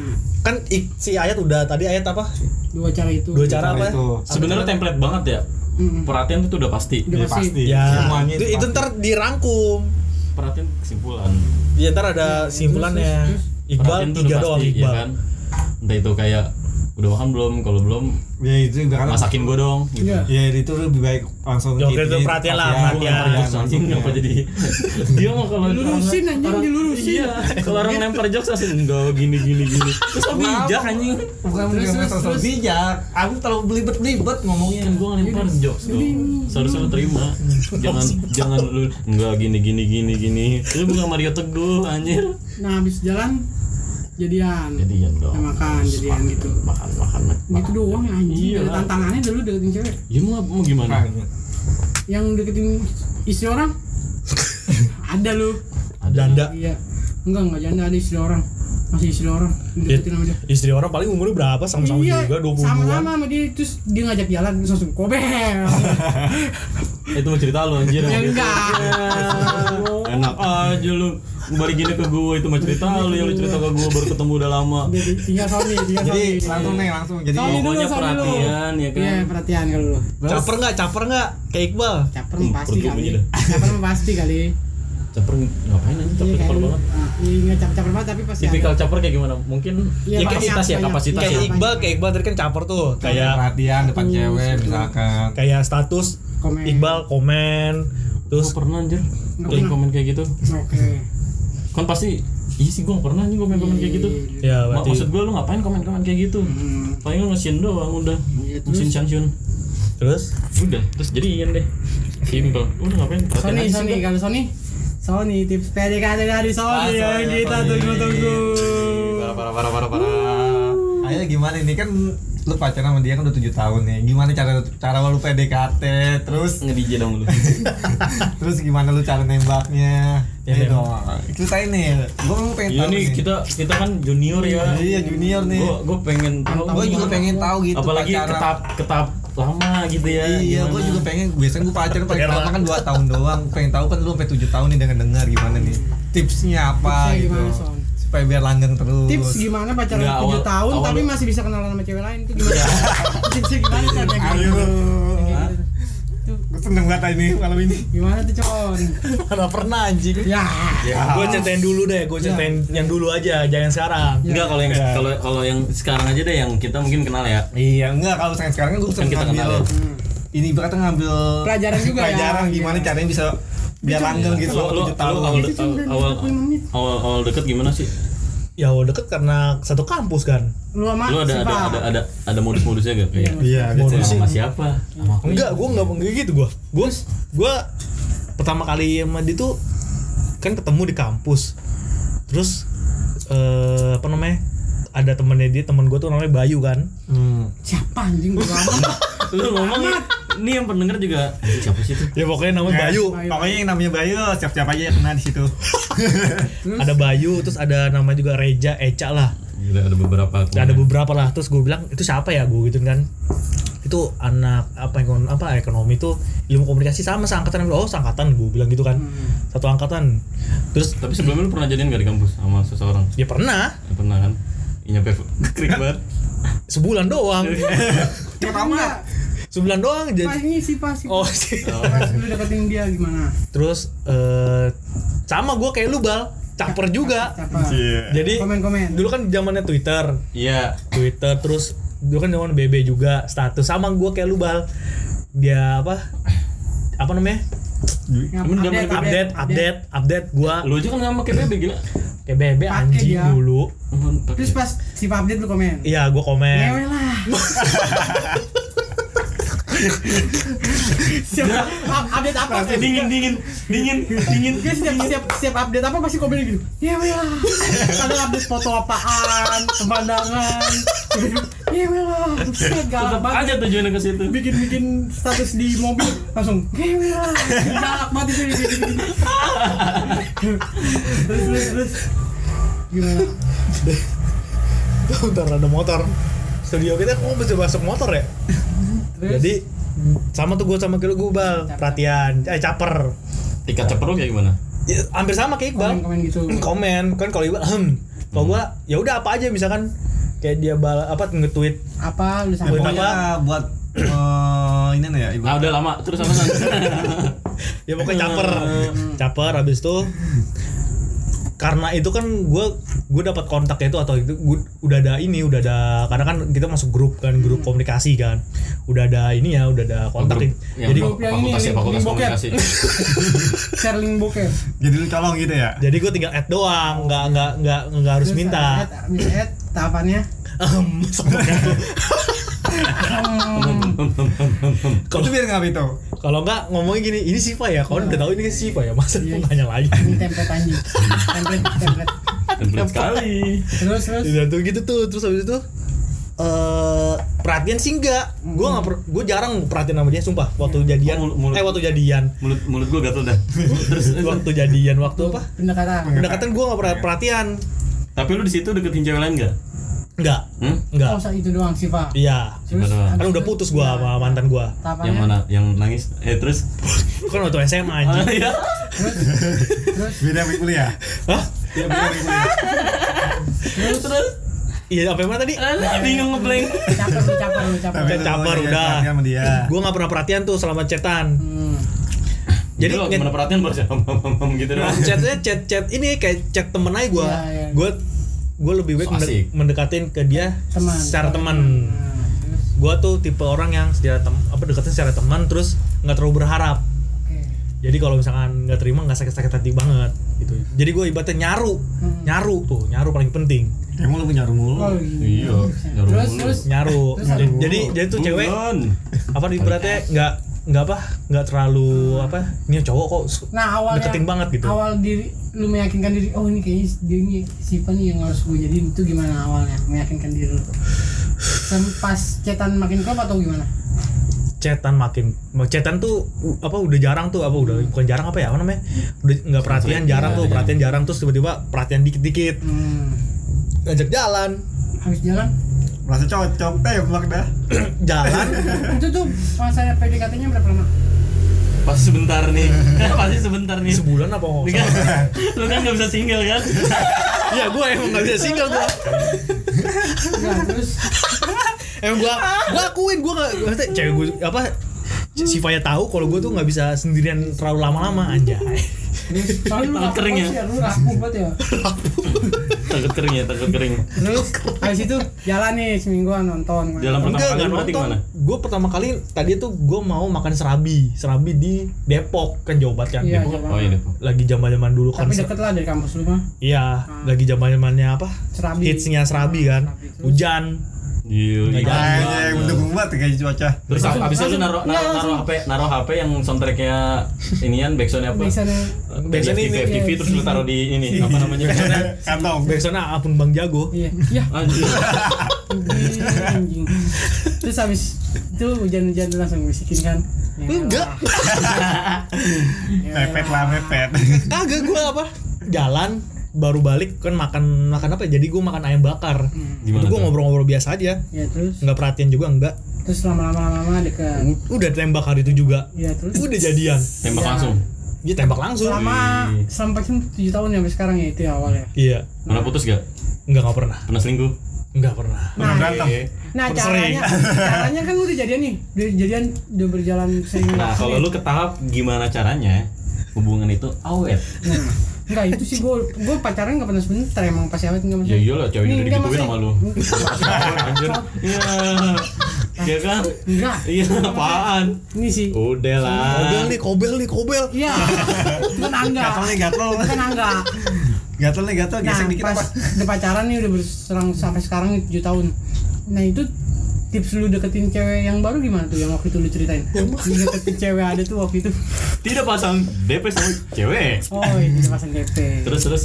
B: Kan ik- si Ayat udah tadi Ayat apa?
A: dua cara itu.
B: Dua cara apa?
C: itu.
D: Sebenarnya template banget ya. Perhatian itu udah pasti.
A: Udah
C: ya
A: pasti.
C: pasti.
B: Ya,
C: semuanya
B: itu, itu ntar dirangkum.
D: perhatian kesimpulan
B: Ya ntar ada simpulannya. Iqbal
D: perhatian tuh
B: tiga doang
D: pasti ya
B: Iqbal.
D: kan entah itu kayak udah makan belum? Kalau belum
C: ya itu ibaratnya
D: masakin gue dong gitu.
A: Iya.
C: ya itu lebih baik langsung
B: Ya, oke,
C: gitu,
B: itu perhatian lah,
C: perhatian.
B: perhatian.
D: Lempar jokes anjing apa jadi dia mah kalau
A: Dilurusin,
D: orang-
A: anjing,
D: orang-
A: dilurusin.
D: iya kalau orang lempar jokes langsung enggak gini gini gini. Terus kok bijak anjing?
C: Bukan
A: Terus,
C: bukan
A: terus.
C: bijak. Aku terlalu belibet belibet ngomongnya.
D: Kan gue ngelempar jokes dong. Seharusnya lu terima. Jangan jangan lu enggak gini gini gini gini. Itu bukan Mario Teguh anjir
A: nah habis jalan jadian.
D: Jadian dong.
A: Ya, makan jadian gitu.
D: makan makan
A: gitu doang ya anjing
D: Iya.
A: Tantangannya dulu deketin cewek.
D: Ya mau mau gimana?
A: Yang deketin istri orang? Ada lu.
D: Ada
B: Janda.
A: iya. Enggak enggak janda ada istri orang. Masih istri orang. Deketin sama dia.
B: Istri orang paling umurnya berapa? Sama-sama
A: iya,
B: juga 20
A: sama-sama
B: an
A: sama dia. Terus dia ngajak jalan terus langsung kobel.
D: Itu mau cerita lu anjir.
A: Ya enggak.
D: Enak aja lu balik gini ke gue itu mah cerita lu yang lu cerita ke gue baru ketemu udah lama.
A: Dia tinggal Sony tinggal
C: jadi
A: Sony
C: langsung nih langsung. Jadi
A: Sony dulu
D: pokoknya
A: dulu.
D: perhatian ya kan?
A: Iya perhatian kalau lu.
B: Caper nggak? Caper nggak? Kayak Iqbal.
A: caper
D: Hmm,
A: pasti kali. caper pasti kali.
D: Caper ngapain aja
A: iya
D: caper caper banget.
A: Ah, iya nggak caper caper banget tapi pasti
D: tipikal caper kayak gimana? Mungkin
A: Iya,
D: ya kapasitas ya kapasitas
B: Kayak
D: ya.
B: Iqbal, kayak Iqbal tadi kan caper tuh.
C: kayak
B: Kayak
C: perhatian depan
A: Terus,
C: cewek misalkan.
B: Kayak status
A: komen.
B: Iqbal komen. Terus
D: pernah anjir komen kayak gitu?
A: Oke
D: kan pasti iya sih gue gak pernah nih komen komen kayak gitu.
B: Ya
D: Ma-
B: berarti
D: maksud gue lu ngapain komen komen kayak gitu?
A: Hmm.
D: paling lu ngesin doang udah.
A: Iya, terus?
D: ngesin sanction
B: terus?
D: Udah terus jadian deh. Simple. Udah ngapain?
A: Sony Sony kalau Sony? Sony tips PDKT dari Sony ya kita tunggu tunggu
D: parah parah parah parah parah.
C: Ayo gimana ini? Kan lu pacaran sama dia kan udah tujuh tahun nih gimana cara cara lu PDKT terus
D: nge DJ dong lu
C: terus gimana lu cara nembaknya
B: Ya,
C: ya dong ceritain nih gua mau pengen
D: iya
C: tahu
D: nih kita kita kan junior ya
C: iya junior nih
D: gue gue pengen tahu
C: gua juga pengen tahu gitu
D: apalagi
C: pacaran.
D: ketap ketap lama gitu ya
C: Iya, gue juga pengen. Biasanya gue pacaran paling lama kan 2 tahun doang. Pengen tahu kan lu sampai 7 tahun nih dengan dengar gimana nih. Tipsnya apa
A: Tipsnya
C: gitu.
A: gimana?
C: Supaya biar langgeng terus.
A: tips gimana pacaran
D: Nggak,
A: 7
D: awal-
A: tahun
D: awal
A: tapi
D: lu-
A: masih bisa kenalan sama cewek lain itu gimana tipsnya gimana
C: Ayo.
A: gitu. Kayak gitu. Tuh,
C: Gue seneng banget ini malam ini.
A: gimana tuh con
B: mana pernah anjing
A: ya
B: gue ceritain dulu deh gue ceritain yang dulu aja jangan sekarang
D: Enggak kalau yang
B: Ya.
D: kalau kalau yang sekarang aja deh yang kita mungkin kenal ya.
C: Iya, enggak kalau sekarang kan gue
D: Kan kita kenal ya.
C: ini berarti ngambil
A: Pelajaran juga ya.
C: pelajaran gimana
A: Iya.
C: caranya bisa biar langgeng gitu selama
D: lu,
C: 7
D: lu
C: tahun.
D: awal, awal,
A: 45 menit.
D: awal awal deket gimana sih?
B: Ya awal deket karena satu kampus kan
A: lu sama
D: Lu ada ada ada ada ada modus-modusnya gak kayak?
C: Iya,
B: Mau
C: gitu.
B: sih.
D: Sama siapa? Sama aku.
B: enggak gue enggak enggak gitu gue gue gue pertama kali sama dia tuh kan ketemu di kampus terus eh apa namanya ada temennya dia temen gue tuh namanya Bayu kan
C: Hmm.
A: siapa anjing gua lama
D: Lu ngomong ini yang pendengar juga "Anjing, siapa sih itu?
B: ya pokoknya namanya Bayu
A: Bayu.
C: Pokoknya yang namanya Bayu siap-siap aja yang kena di situ.
B: ada Bayu terus ada namanya juga Reja Eca lah
D: Ada, ada beberapa.
B: ada beberapa lah terus gue bilang itu siapa ya gue gitu kan itu anak apa ekonomi apa ekonomi itu ilmu komunikasi sama seangkatan oh seangkatan gue bilang gitu kan satu angkatan terus
D: Tapi sebelumnya lu pernah jadian gak di kampus sama seseorang?
B: ya pernah
D: Ya, pernah kan? Iya nyampe krik banget.
B: sebulan doang
A: pertama
B: sebulan doang
A: pas
B: jadi
A: ini sih pas
B: oh sih
A: pas lu deketin dia gimana?
B: Terus eh sama gue kayak lu bal. Caper juga.
A: Siapa
B: jadi
A: komen komen.
B: dulu kan zamannya Twitter.
D: Iya.
B: Twitter terus dulu kan zaman BB juga status. Sama gue kayak lu bal. Dia apa? Apa namanya?
D: Emang zaman
B: update update update. gue
D: Lu aja kan nggak pakai BB gila.
B: kayak BB
A: Pakai
B: anjing dulu.
A: Terus pas si update lu komen?
B: Iya gue komen.
A: Ngewe lah siap. Up- update apa
D: dingin dingin. Dingin dingin.
A: Dia setiap, setiap, setiap update apa? Pasti komen gitu Ngewe lah Kadang update foto apaan? Pemandangan. Ngewe lah Buset galak
D: Tetap
A: banget
D: aja tujuannya ke situ.
A: Bikin-bikin status di mobil Langsung. Ngewe lah Galak banget itu. Bikin-bikin. terus terus terus. Gimana?
B: Bentar ada motor. Studio kita kok bisa masuk motor ya?
A: Terus?
B: Jadi sama tuh gue sama Kilo Gubal perhatian. Eh caper.
D: Tingkat ceper lu kayak gimana?
B: Ya, hampir sama kayak Iqbal.
A: Komen komen gitu.
B: Komen. Kan kalau Iqbal hmm. kalau gua ya udah apa aja misalkan kayak dia bal apa nge-tweet.
A: Apa lu
B: Buat
A: sampai
B: apa?
C: Buat eh, ini nih ya ibu.
D: Nah udah lama. Terus apa kan?
B: ya pokoknya caper. Caper habis itu karena itu kan gue gue dapat kontak itu atau itu gua, udah ada ini udah ada karena kan kita masuk grup kan grup komunikasi kan. Udah ada ini ya udah ada kontak.
D: Grup
B: jadi
D: yang
A: Grup yang ini,
D: fakultas ya
A: link-
D: fakultas komunikasi.
A: share link bokep.
C: Jadi lu colong gitu ya.
B: jadi gue tinggal add doang nggak nggak nggak nggak harus
A: Terus
B: minta.
A: add, bisa add tahapannya?
B: Ehem, semuanya.
C: Itu biar ngapa itu?
B: kalau nggak ngomongnya gini ini Siva ya kau udah tahu ini Siva ya masa
A: Iya.
B: nanya lagi.
A: Ini template anjing. Template template
D: Template sekali.
A: terus terus?
B: Udah tuh gitu tuh. Terus habis itu eh perhatian sih enggak. Gue nggak per- gue jarang perhatian sama dia sumpah. Waktu jadian.
D: Oh, mulut- mulut.
B: eh waktu jadian.
D: Mulut mulut gua gatel dah. Terus
B: waktu jadian. Waktu apa?
A: Pendekatan.
B: Pendekatan gue nggak pernah perhatian.
D: Tapi lu di situ deketin cewek lain enggak?
B: enggak
D: Hmm?
B: enggak
A: oh itu doang sih pak.
B: Iya.
A: Terus?
D: Gimana?
B: kan udah putus gue
A: ya,
B: sama mantan gue
A: tahapannya?
D: Yang mana? Yang nangis? Eh terus?
B: kan waktu SMA anjing.
D: Iya.
A: terus? Terus
C: Beda kuliah.
B: hah
C: Iya.
D: Terus terus?
B: iya apa yang mana tadi
D: bingung ngeblank.
A: caper caper caper
B: caper,
C: jangan
B: udah.
C: perhatian sama dia.
B: gue nggak pernah perhatian tuh selama chatan
A: hmm.
B: jadi nge-
D: gimana perhatian baru sih gitu doang.
B: chatnya chat chat ini kayak chat temen aja gue
A: Iya, iya.
B: gue gue lebih baik
D: So
B: mendekatin ke dia
A: teman
B: secara teman
A: Nah, terus
B: gue tuh tipe orang yang secara tem apa dekatnya secara teman terus nggak terlalu berharap jadi kalau misalkan nggak terima nggak sakit sakit hati banget gitu. Jadi gue ibaratnya nyaru
A: Hmm.
B: nyaru tuh nyaru paling penting.
C: Emang lu punya rumah
A: oh, gini.
D: Iya, nyaru
A: terus
D: mulu.
A: terus?
B: Nyaru.
A: Terus
B: jadi,
A: ada-
B: jadi jadi tuh cewek
D: Bukan.
B: apa ibaratnya nggak nggak apa nggak terlalu apa ini cowok kok
A: nah awalnya
B: deketin banget gitu.
A: awal diri lu meyakinkan diri oh ini kayaknya dia ini Siva nih yang harus gue jadiin itu gimana awalnya? Meyakinkan diri lu? Pas cetan makin klop atau gimana
B: chatan makin chatan tuh u- apa udah jarang tuh apa udah bukan jarang apa ya apa namanya udah nggak perhatian jarang tuh perhatian jarang terus tiba-tiba perhatian dikit-dikit
A: hmm.
B: ngajak jalan
A: habis jalan
C: Merasa cocok tembak dah.
B: jalan
A: itu tuh masa PDKT-nya berapa lama
D: Pasti sebentar nih. Pasti sebentar nih.
B: sebulan apa nggak
D: Lu kan, lu kan gak bisa single kan?
B: Iya gue emang gak bisa single gue
A: ya terus
B: Emang gue gue akuin gue gak maksudnya cewek gue apa si Faya tahu kalau gue tuh nggak bisa sendirian terlalu lama-lama anjay
A: terus soalnya lu
D: Tangan kering ya?
A: banget lu rapuh banget ya
D: Takut kering ya, takut kering.
A: terus habis itu jalan nih semingguan nonton
D: Jalan pertama
B: enggak
D: kali berarti
B: ke
D: mana?
B: gue pertama kali tadi tuh gue mau makan serabi serabi di Depok kan Jawa Barat kan
A: Iya,
B: Depok.
D: Oh iya Depok.
B: lagi zaman zaman dulu kan
A: tapi deket lah dari kampus lu mah
B: iya lagi zaman zamannya apa
A: Serabi.
B: hitsnya serabi kan
A: Serabi. Terus?
B: hujan
D: Iya. Iya.
C: Kayaknya yang mendukung banget kayak cuaca.
D: Terus abis itu naruh naruh,
A: iya,
D: naruh HP, naruh HP yang soundtracknya inian backsoundnya apa? FTV,
B: ini
D: FTV terus lu taruh di ini apa namanya? backsoundnya?
C: Kantong.
B: backsoundnya apun bang jago
A: iya iya terus habis itu hujan-hujan langsung bisikin kan Ya,
B: Enggak.
C: Mepet lah mepet.
B: kagak gue apa jalan baru balik kan makan makan apa ya? jadi gue makan ayam bakar.
D: Gimana
B: gue
D: tuh?
B: ngobrol-ngobrol biasa aja.
A: Ya terus?
B: Nggak perhatian juga enggak
A: terus lama-lama lama-lama dekat.
B: Udah tembak hari itu juga.
A: Ya terus?
B: Udah jadian.
D: Tembak
A: Iya.
D: langsung.
B: dia tembak langsung.
A: Selama sampai tujuh tahun ya sampai sekarang ya itu ya awal ya
B: iya.
D: Pernah putus gak?
B: enggak nggak pernah.
D: Pernah selingkuh?
B: enggak pernah.
C: Pernah berantem.
A: nah
B: Sering.
A: caranya caranya kan udah jadian nih. Udah jadian udah berjalan sering
D: Nah, kalau lu ke tahap gimana caranya hubungan itu awet?
A: nah enggak itu sih gue gue pacaran nggak pernah sebentar emang pas awet nggak
D: Ya
A: maksudnya
D: iyalah cewek udah
A: enggak,
D: digituin sama lu. Anjir. Iya. Iya kan?
A: enggak
D: Iya apaan?
A: ini sih
D: Udah lah.
B: kobel nih kobel nih kobel
A: iya kan angga
C: Gatel nih gatel.
A: kan angga
C: Gatel nih gatel
A: nah
C: gesek dikit
A: pas
C: apa?
A: udah pacaran nih udah berserang sampai sekarang nih, tujuh tahun nah itu tips lu deketin cewek yang baru gimana tuh yang waktu itu lu ceritain lu deketin cewek ada tuh waktu itu
D: Tidak pasang DP sama cewek.
A: oh ini pasang DP
D: Terus terus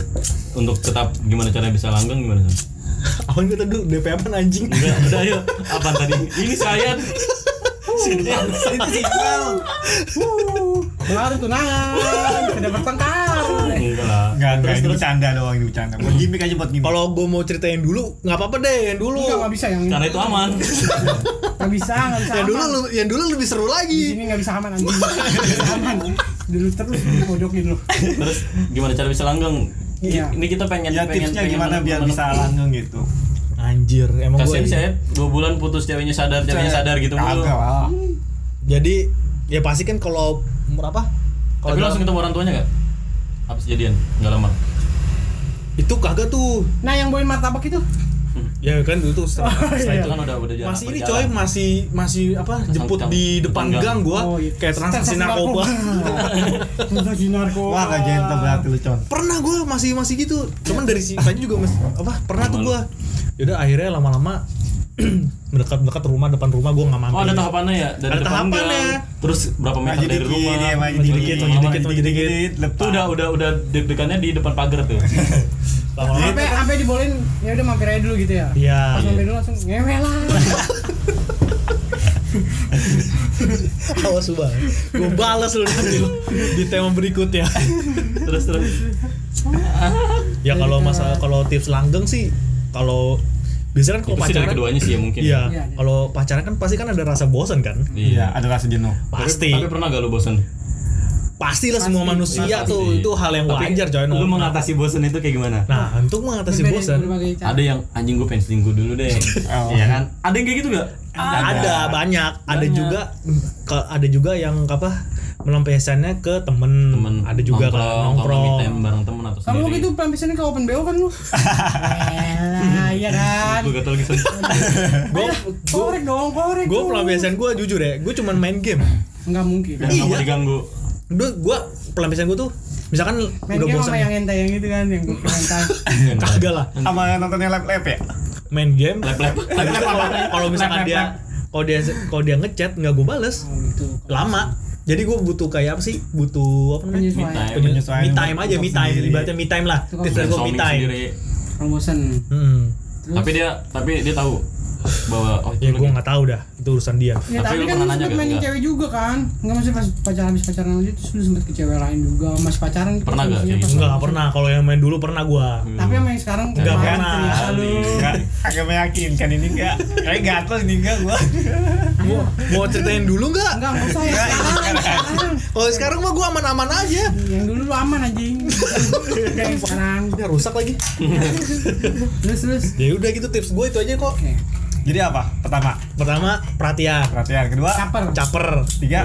D: untuk tetap gimana caranya bisa langgeng gimana? Sam?
B: Awan kita dulu DP apa anjing
D: Enggak, udah ayo. Apa tadi? Ini saya. Sini.
C: Itu sih Iqbal.
A: baru tunangan sudah bertengkar
D: Enggak lah.
C: Enggak, enggak,
D: Terus,
C: ini
D: terus.
C: bercanda doang, ini bercanda. Buat gimmick aja buat gimmick.
B: Kalau gue mau ceritain dulu, nggak apa-apa deh yang dulu.
A: Enggak, nggak bisa yang
D: Karena itu aman.
A: nggak bisa, nggak bisa
B: Yang dulu yang dulu lebih seru
A: Di
B: lagi.
A: sini nggak bisa aman anjing. Nggak bisa aman. Dulu terus di pojokin lu.
D: Terus gimana cara bisa langgeng?
A: Iya.
D: Ini kita pengen
C: ya
D: pengen
C: tipsnya
D: pengen
C: gimana biar bisa langgeng gitu.
B: Anjir, emang
D: Kasian
B: gue.
D: saya dua bulan putus ceweknya sadar, ceweknya sadar gitu mulu.
B: Jadi ya pasti kan kalau umur apa? Kalau
D: Tapi langsung ketemu orang tuanya gak? Habis jadian? Enggak lama.
B: itu kagak tuh.
A: Nah, yang bawain martabak itu
B: Ya kan itu tuh setelah, setelah
D: Itu
B: itu
D: kan udah udah jalan.
B: masih ini coy masih masih apa jemput
D: Sang-
B: di depan
D: gang.
B: gang gua
A: Oh, iya.
B: kayak transaksi narkoba
A: Transaksi narkoba.
C: Wah, gak gentle berarti lu, Con.
B: pernah gua masih masih gitu cuman dari si tadi juga mas, apa pernah tuh gua yaudah akhirnya lama-lama mendekat mendekat rumah depan rumah gua nggak mampir
D: Oh ada tahapannya ya dari
B: Ada
D: depan
B: tahapannya.
D: gang. Terus berapa meter dari
C: dikit,
D: rumah?
C: ya, maju dikit, maju dikit,
B: maju dikit.
D: Itu udah udah udah deg-degannya di depan pagar tuh.
B: lama-lama
A: Sampai sampai dibolehin ya udah mampir aja dulu gitu ya.
B: Iya.
A: Pas mampir dulu langsung ngewe lah.
B: awas banget gua balas lu nanti di tema berikutnya
D: terus terus.
B: ya kalau masalah kalau tips langgeng sih kalau biasanya kan kalau
D: sih dari
B: pacaran
D: keduanya sih ya mungkin.
B: Iya,
A: Iya, iya.
B: kalau pacaran kan pasti kan ada rasa bosan kan?
C: Iya, ada rasa jenuh.
B: Pasti.
D: Tapi, tapi pernah gak lu bosan?
B: Pastilah semua manusia
D: Pasti.
B: tuh itu hal yang
D: Tapi
B: wajar coy.
D: Lu mengatasi bosan itu kayak gimana?
B: Nah, untuk mengatasi bosan.
D: Ada yang anjing gue pengen selingkuh dulu deh.
C: Oh.
D: Iya kan? Ada yang kayak gitu gak?
B: ada banyak, ada
D: Banyak.
B: juga ke, ada juga yang apa melampiaskannya ke temen,
D: Temen
B: ada juga kan
D: nongkrong,
B: nongkrong.
D: me time bareng temen atau
A: Kamu
D: sendiri.
A: gitu pelampiasannya ke open BO kan lu? Elah, iya kan.
D: Gue gatel gitu.
B: Gue
A: Korek dong, korek.
B: gue pelampiasan gue jujur ya, gue cuman main game.
A: Enggak mungkin.
D: Dan
B: Iya.
D: diganggu.
B: Gue gue pelampiasan gue tuh misalkan
A: Main
B: udah
A: game
B: bosan
A: sama yang hentai yang itu kan yang gue hentai.
B: kagak lah
C: Sama nontonnya lab-lab ya?
B: main game
D: Lep-lep.
B: tapi kalau kalau misalkan dia kalau dia kalau dia ngechat nggak gue bales
A: Oh, gitu.
B: lama jadi gue butuh kayak apa sih butuh apa namanya
A: Penyesuaian.
D: time.
C: Penyesuaian
B: me time aja me time ibaratnya me time lah dari gue me time
A: bosan.
B: hmm.
A: Terus?
D: Tapi dia tapi dia tahu bahwa oh
B: ya gue nggak tahu dah itu urusan dia
A: Ya
D: Tapi
A: tapi, kan lu
D: gak?
A: main
D: Enggak.
A: cewek juga kan? Enggak masih pas pacaran habis pacaran aja terus lu sempet ke cewek lain juga masih pacaran
D: Pernah
A: pas
D: gak
A: maksudnya
D: kayak
A: pas-
D: gitu?
B: nggak pernah kalau yang main dulu pernah gue
A: Tapi sama yang sekarang
B: Nggak
A: kemarin
B: pernah.
A: lu.
C: Enggak, agak meyakinkan ini enggak. Kayak gatel ini enggak gua.
B: mau mau ceritain dulu nggak
A: Enggak, enggak usah ya sekarang. sekarang.
B: kalau sekarang mah gue aman-aman aja
A: Yang dulu lu aman anjing. Kayak sekarang.
B: rusak lagi
A: Terus terus.
B: ya udah gitu tips gue itu aja kok.
C: Jadi apa? Pertama,
B: pertama perhatian
C: perhatian. Kedua,
A: Caper.
B: caper
C: tiga,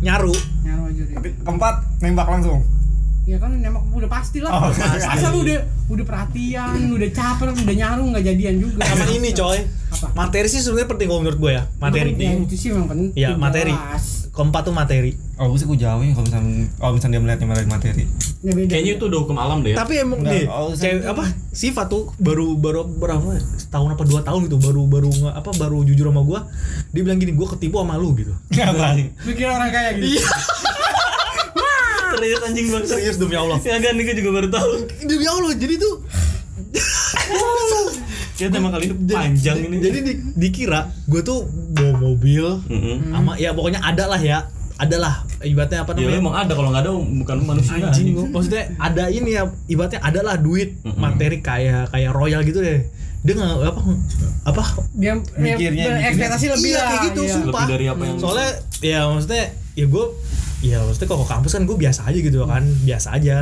B: nyaru
A: Nyaru aja deh.
C: keempat, nembak langsung.
A: Ya kan nembak udah pasti lah.
C: Oh,
A: Masa lu udah udah perhatian, udah caper, udah nyaru nggak jadian juga.
B: sama ini coy
A: Apa?
B: materi sih sebenarnya penting kalau menurut gue ya materi
A: Ya, itu sih memang penting.
B: Iya, materi.
A: jelas.
B: Keempat tuh materi
C: Oh, gue sih gue jauhin kalau misalnya kalau misalnya dia melihatnya melalui materi.
A: Ya beda.
D: Kayaknya itu udah hukum alam deh. ya.
B: tapi emang nih
C: oh,
B: cewek
C: tuh-
B: apa sifat tuh baru baru berapa setahun apa dua tahun gitu baru baru nge- apa baru jujur sama gue dia bilang gini gue ketipu sama lu gitu
C: Apa?
A: Lu kira orang kaya gitu.
D: Serius anjing banget.
B: serius demi Allah
D: Ya kan gue juga baru tahu.
B: demi Allah jadi tuh
D: Kayak tema kali panjang ini.
B: jadi di, dikira gue tuh mobil
D: Mm-mm.
B: sama ya pokoknya ada lah ya ada lah ibaratnya apa
D: Ya
B: namanya
D: emang ada kalau nggak ada bukan manusia
B: anjing gua. maksudnya ada ini ya ibaratnya ada lah duit
D: Mm-mm.
B: materi kayak kayak royal gitu deh dia nggak apa apa
A: Dia
C: Mikirnya,
A: ya, ekspektasi lebih
B: Iya,
A: lah.
B: kayak gitu,
A: iya.
B: sumpah.
D: Lebih dari apa yang
B: soalnya ya maksudnya ya gue ya maksudnya kalau ke kampus kan gue biasa aja gitu kan biasa aja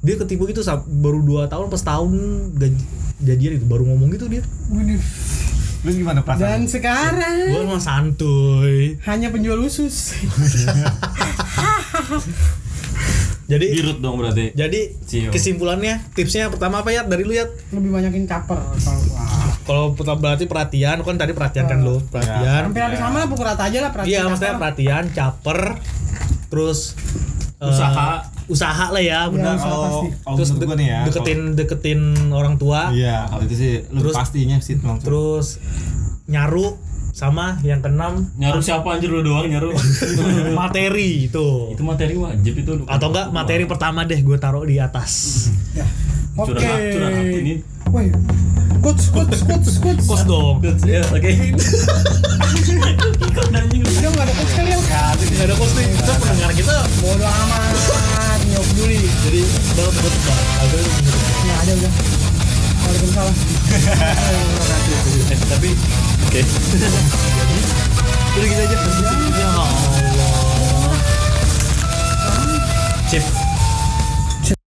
B: dia ketipu gitu baru dua tahun pas tahun gaj- jadian itu baru ngomong gitu dia.
C: Lu gimana
A: Dan
C: perasaan?
A: sekarang
B: gue mah santuy
A: hanya penjual usus.
B: jadi
D: Girut dong berarti.
B: jadi
D: Cio.
B: kesimpulannya tipsnya pertama apa ya dari lu ya
A: Lebih banyakin caper kalau
B: kalau pertama berarti perhatian kan tadi perhatian kan lu perhatian
A: Hampir habis sama lah pukul rata aja lah perhatian.
B: iya maksudnya perhatian caper terus eh,
D: Usaha.
B: usaha lah ya benar
A: usaha
C: Kalau
A: pasti.
C: kalau
B: terus de-
C: nih ya.
B: deketin deketin orang tua
C: kalau- Iya, kalau itu sih lu
B: Terus-
C: pastinya sih langsung.
B: terus nyaru sama yang keenam
D: Nyaru siapa anjir lu doang nyaru.
B: materi itu
D: itu materi wajib itu.
B: atau enggak materi pertama deh gue taruh di atas
A: Oke.
D: Okay. Ini.
A: Woi. Coach,
B: dong.
D: Ya, oke. Okay.
A: Ikut nggak ada?
B: Nggak ada nih. Kita pendengar kita. Jadi, eh, gitu Ya Allah. Chip.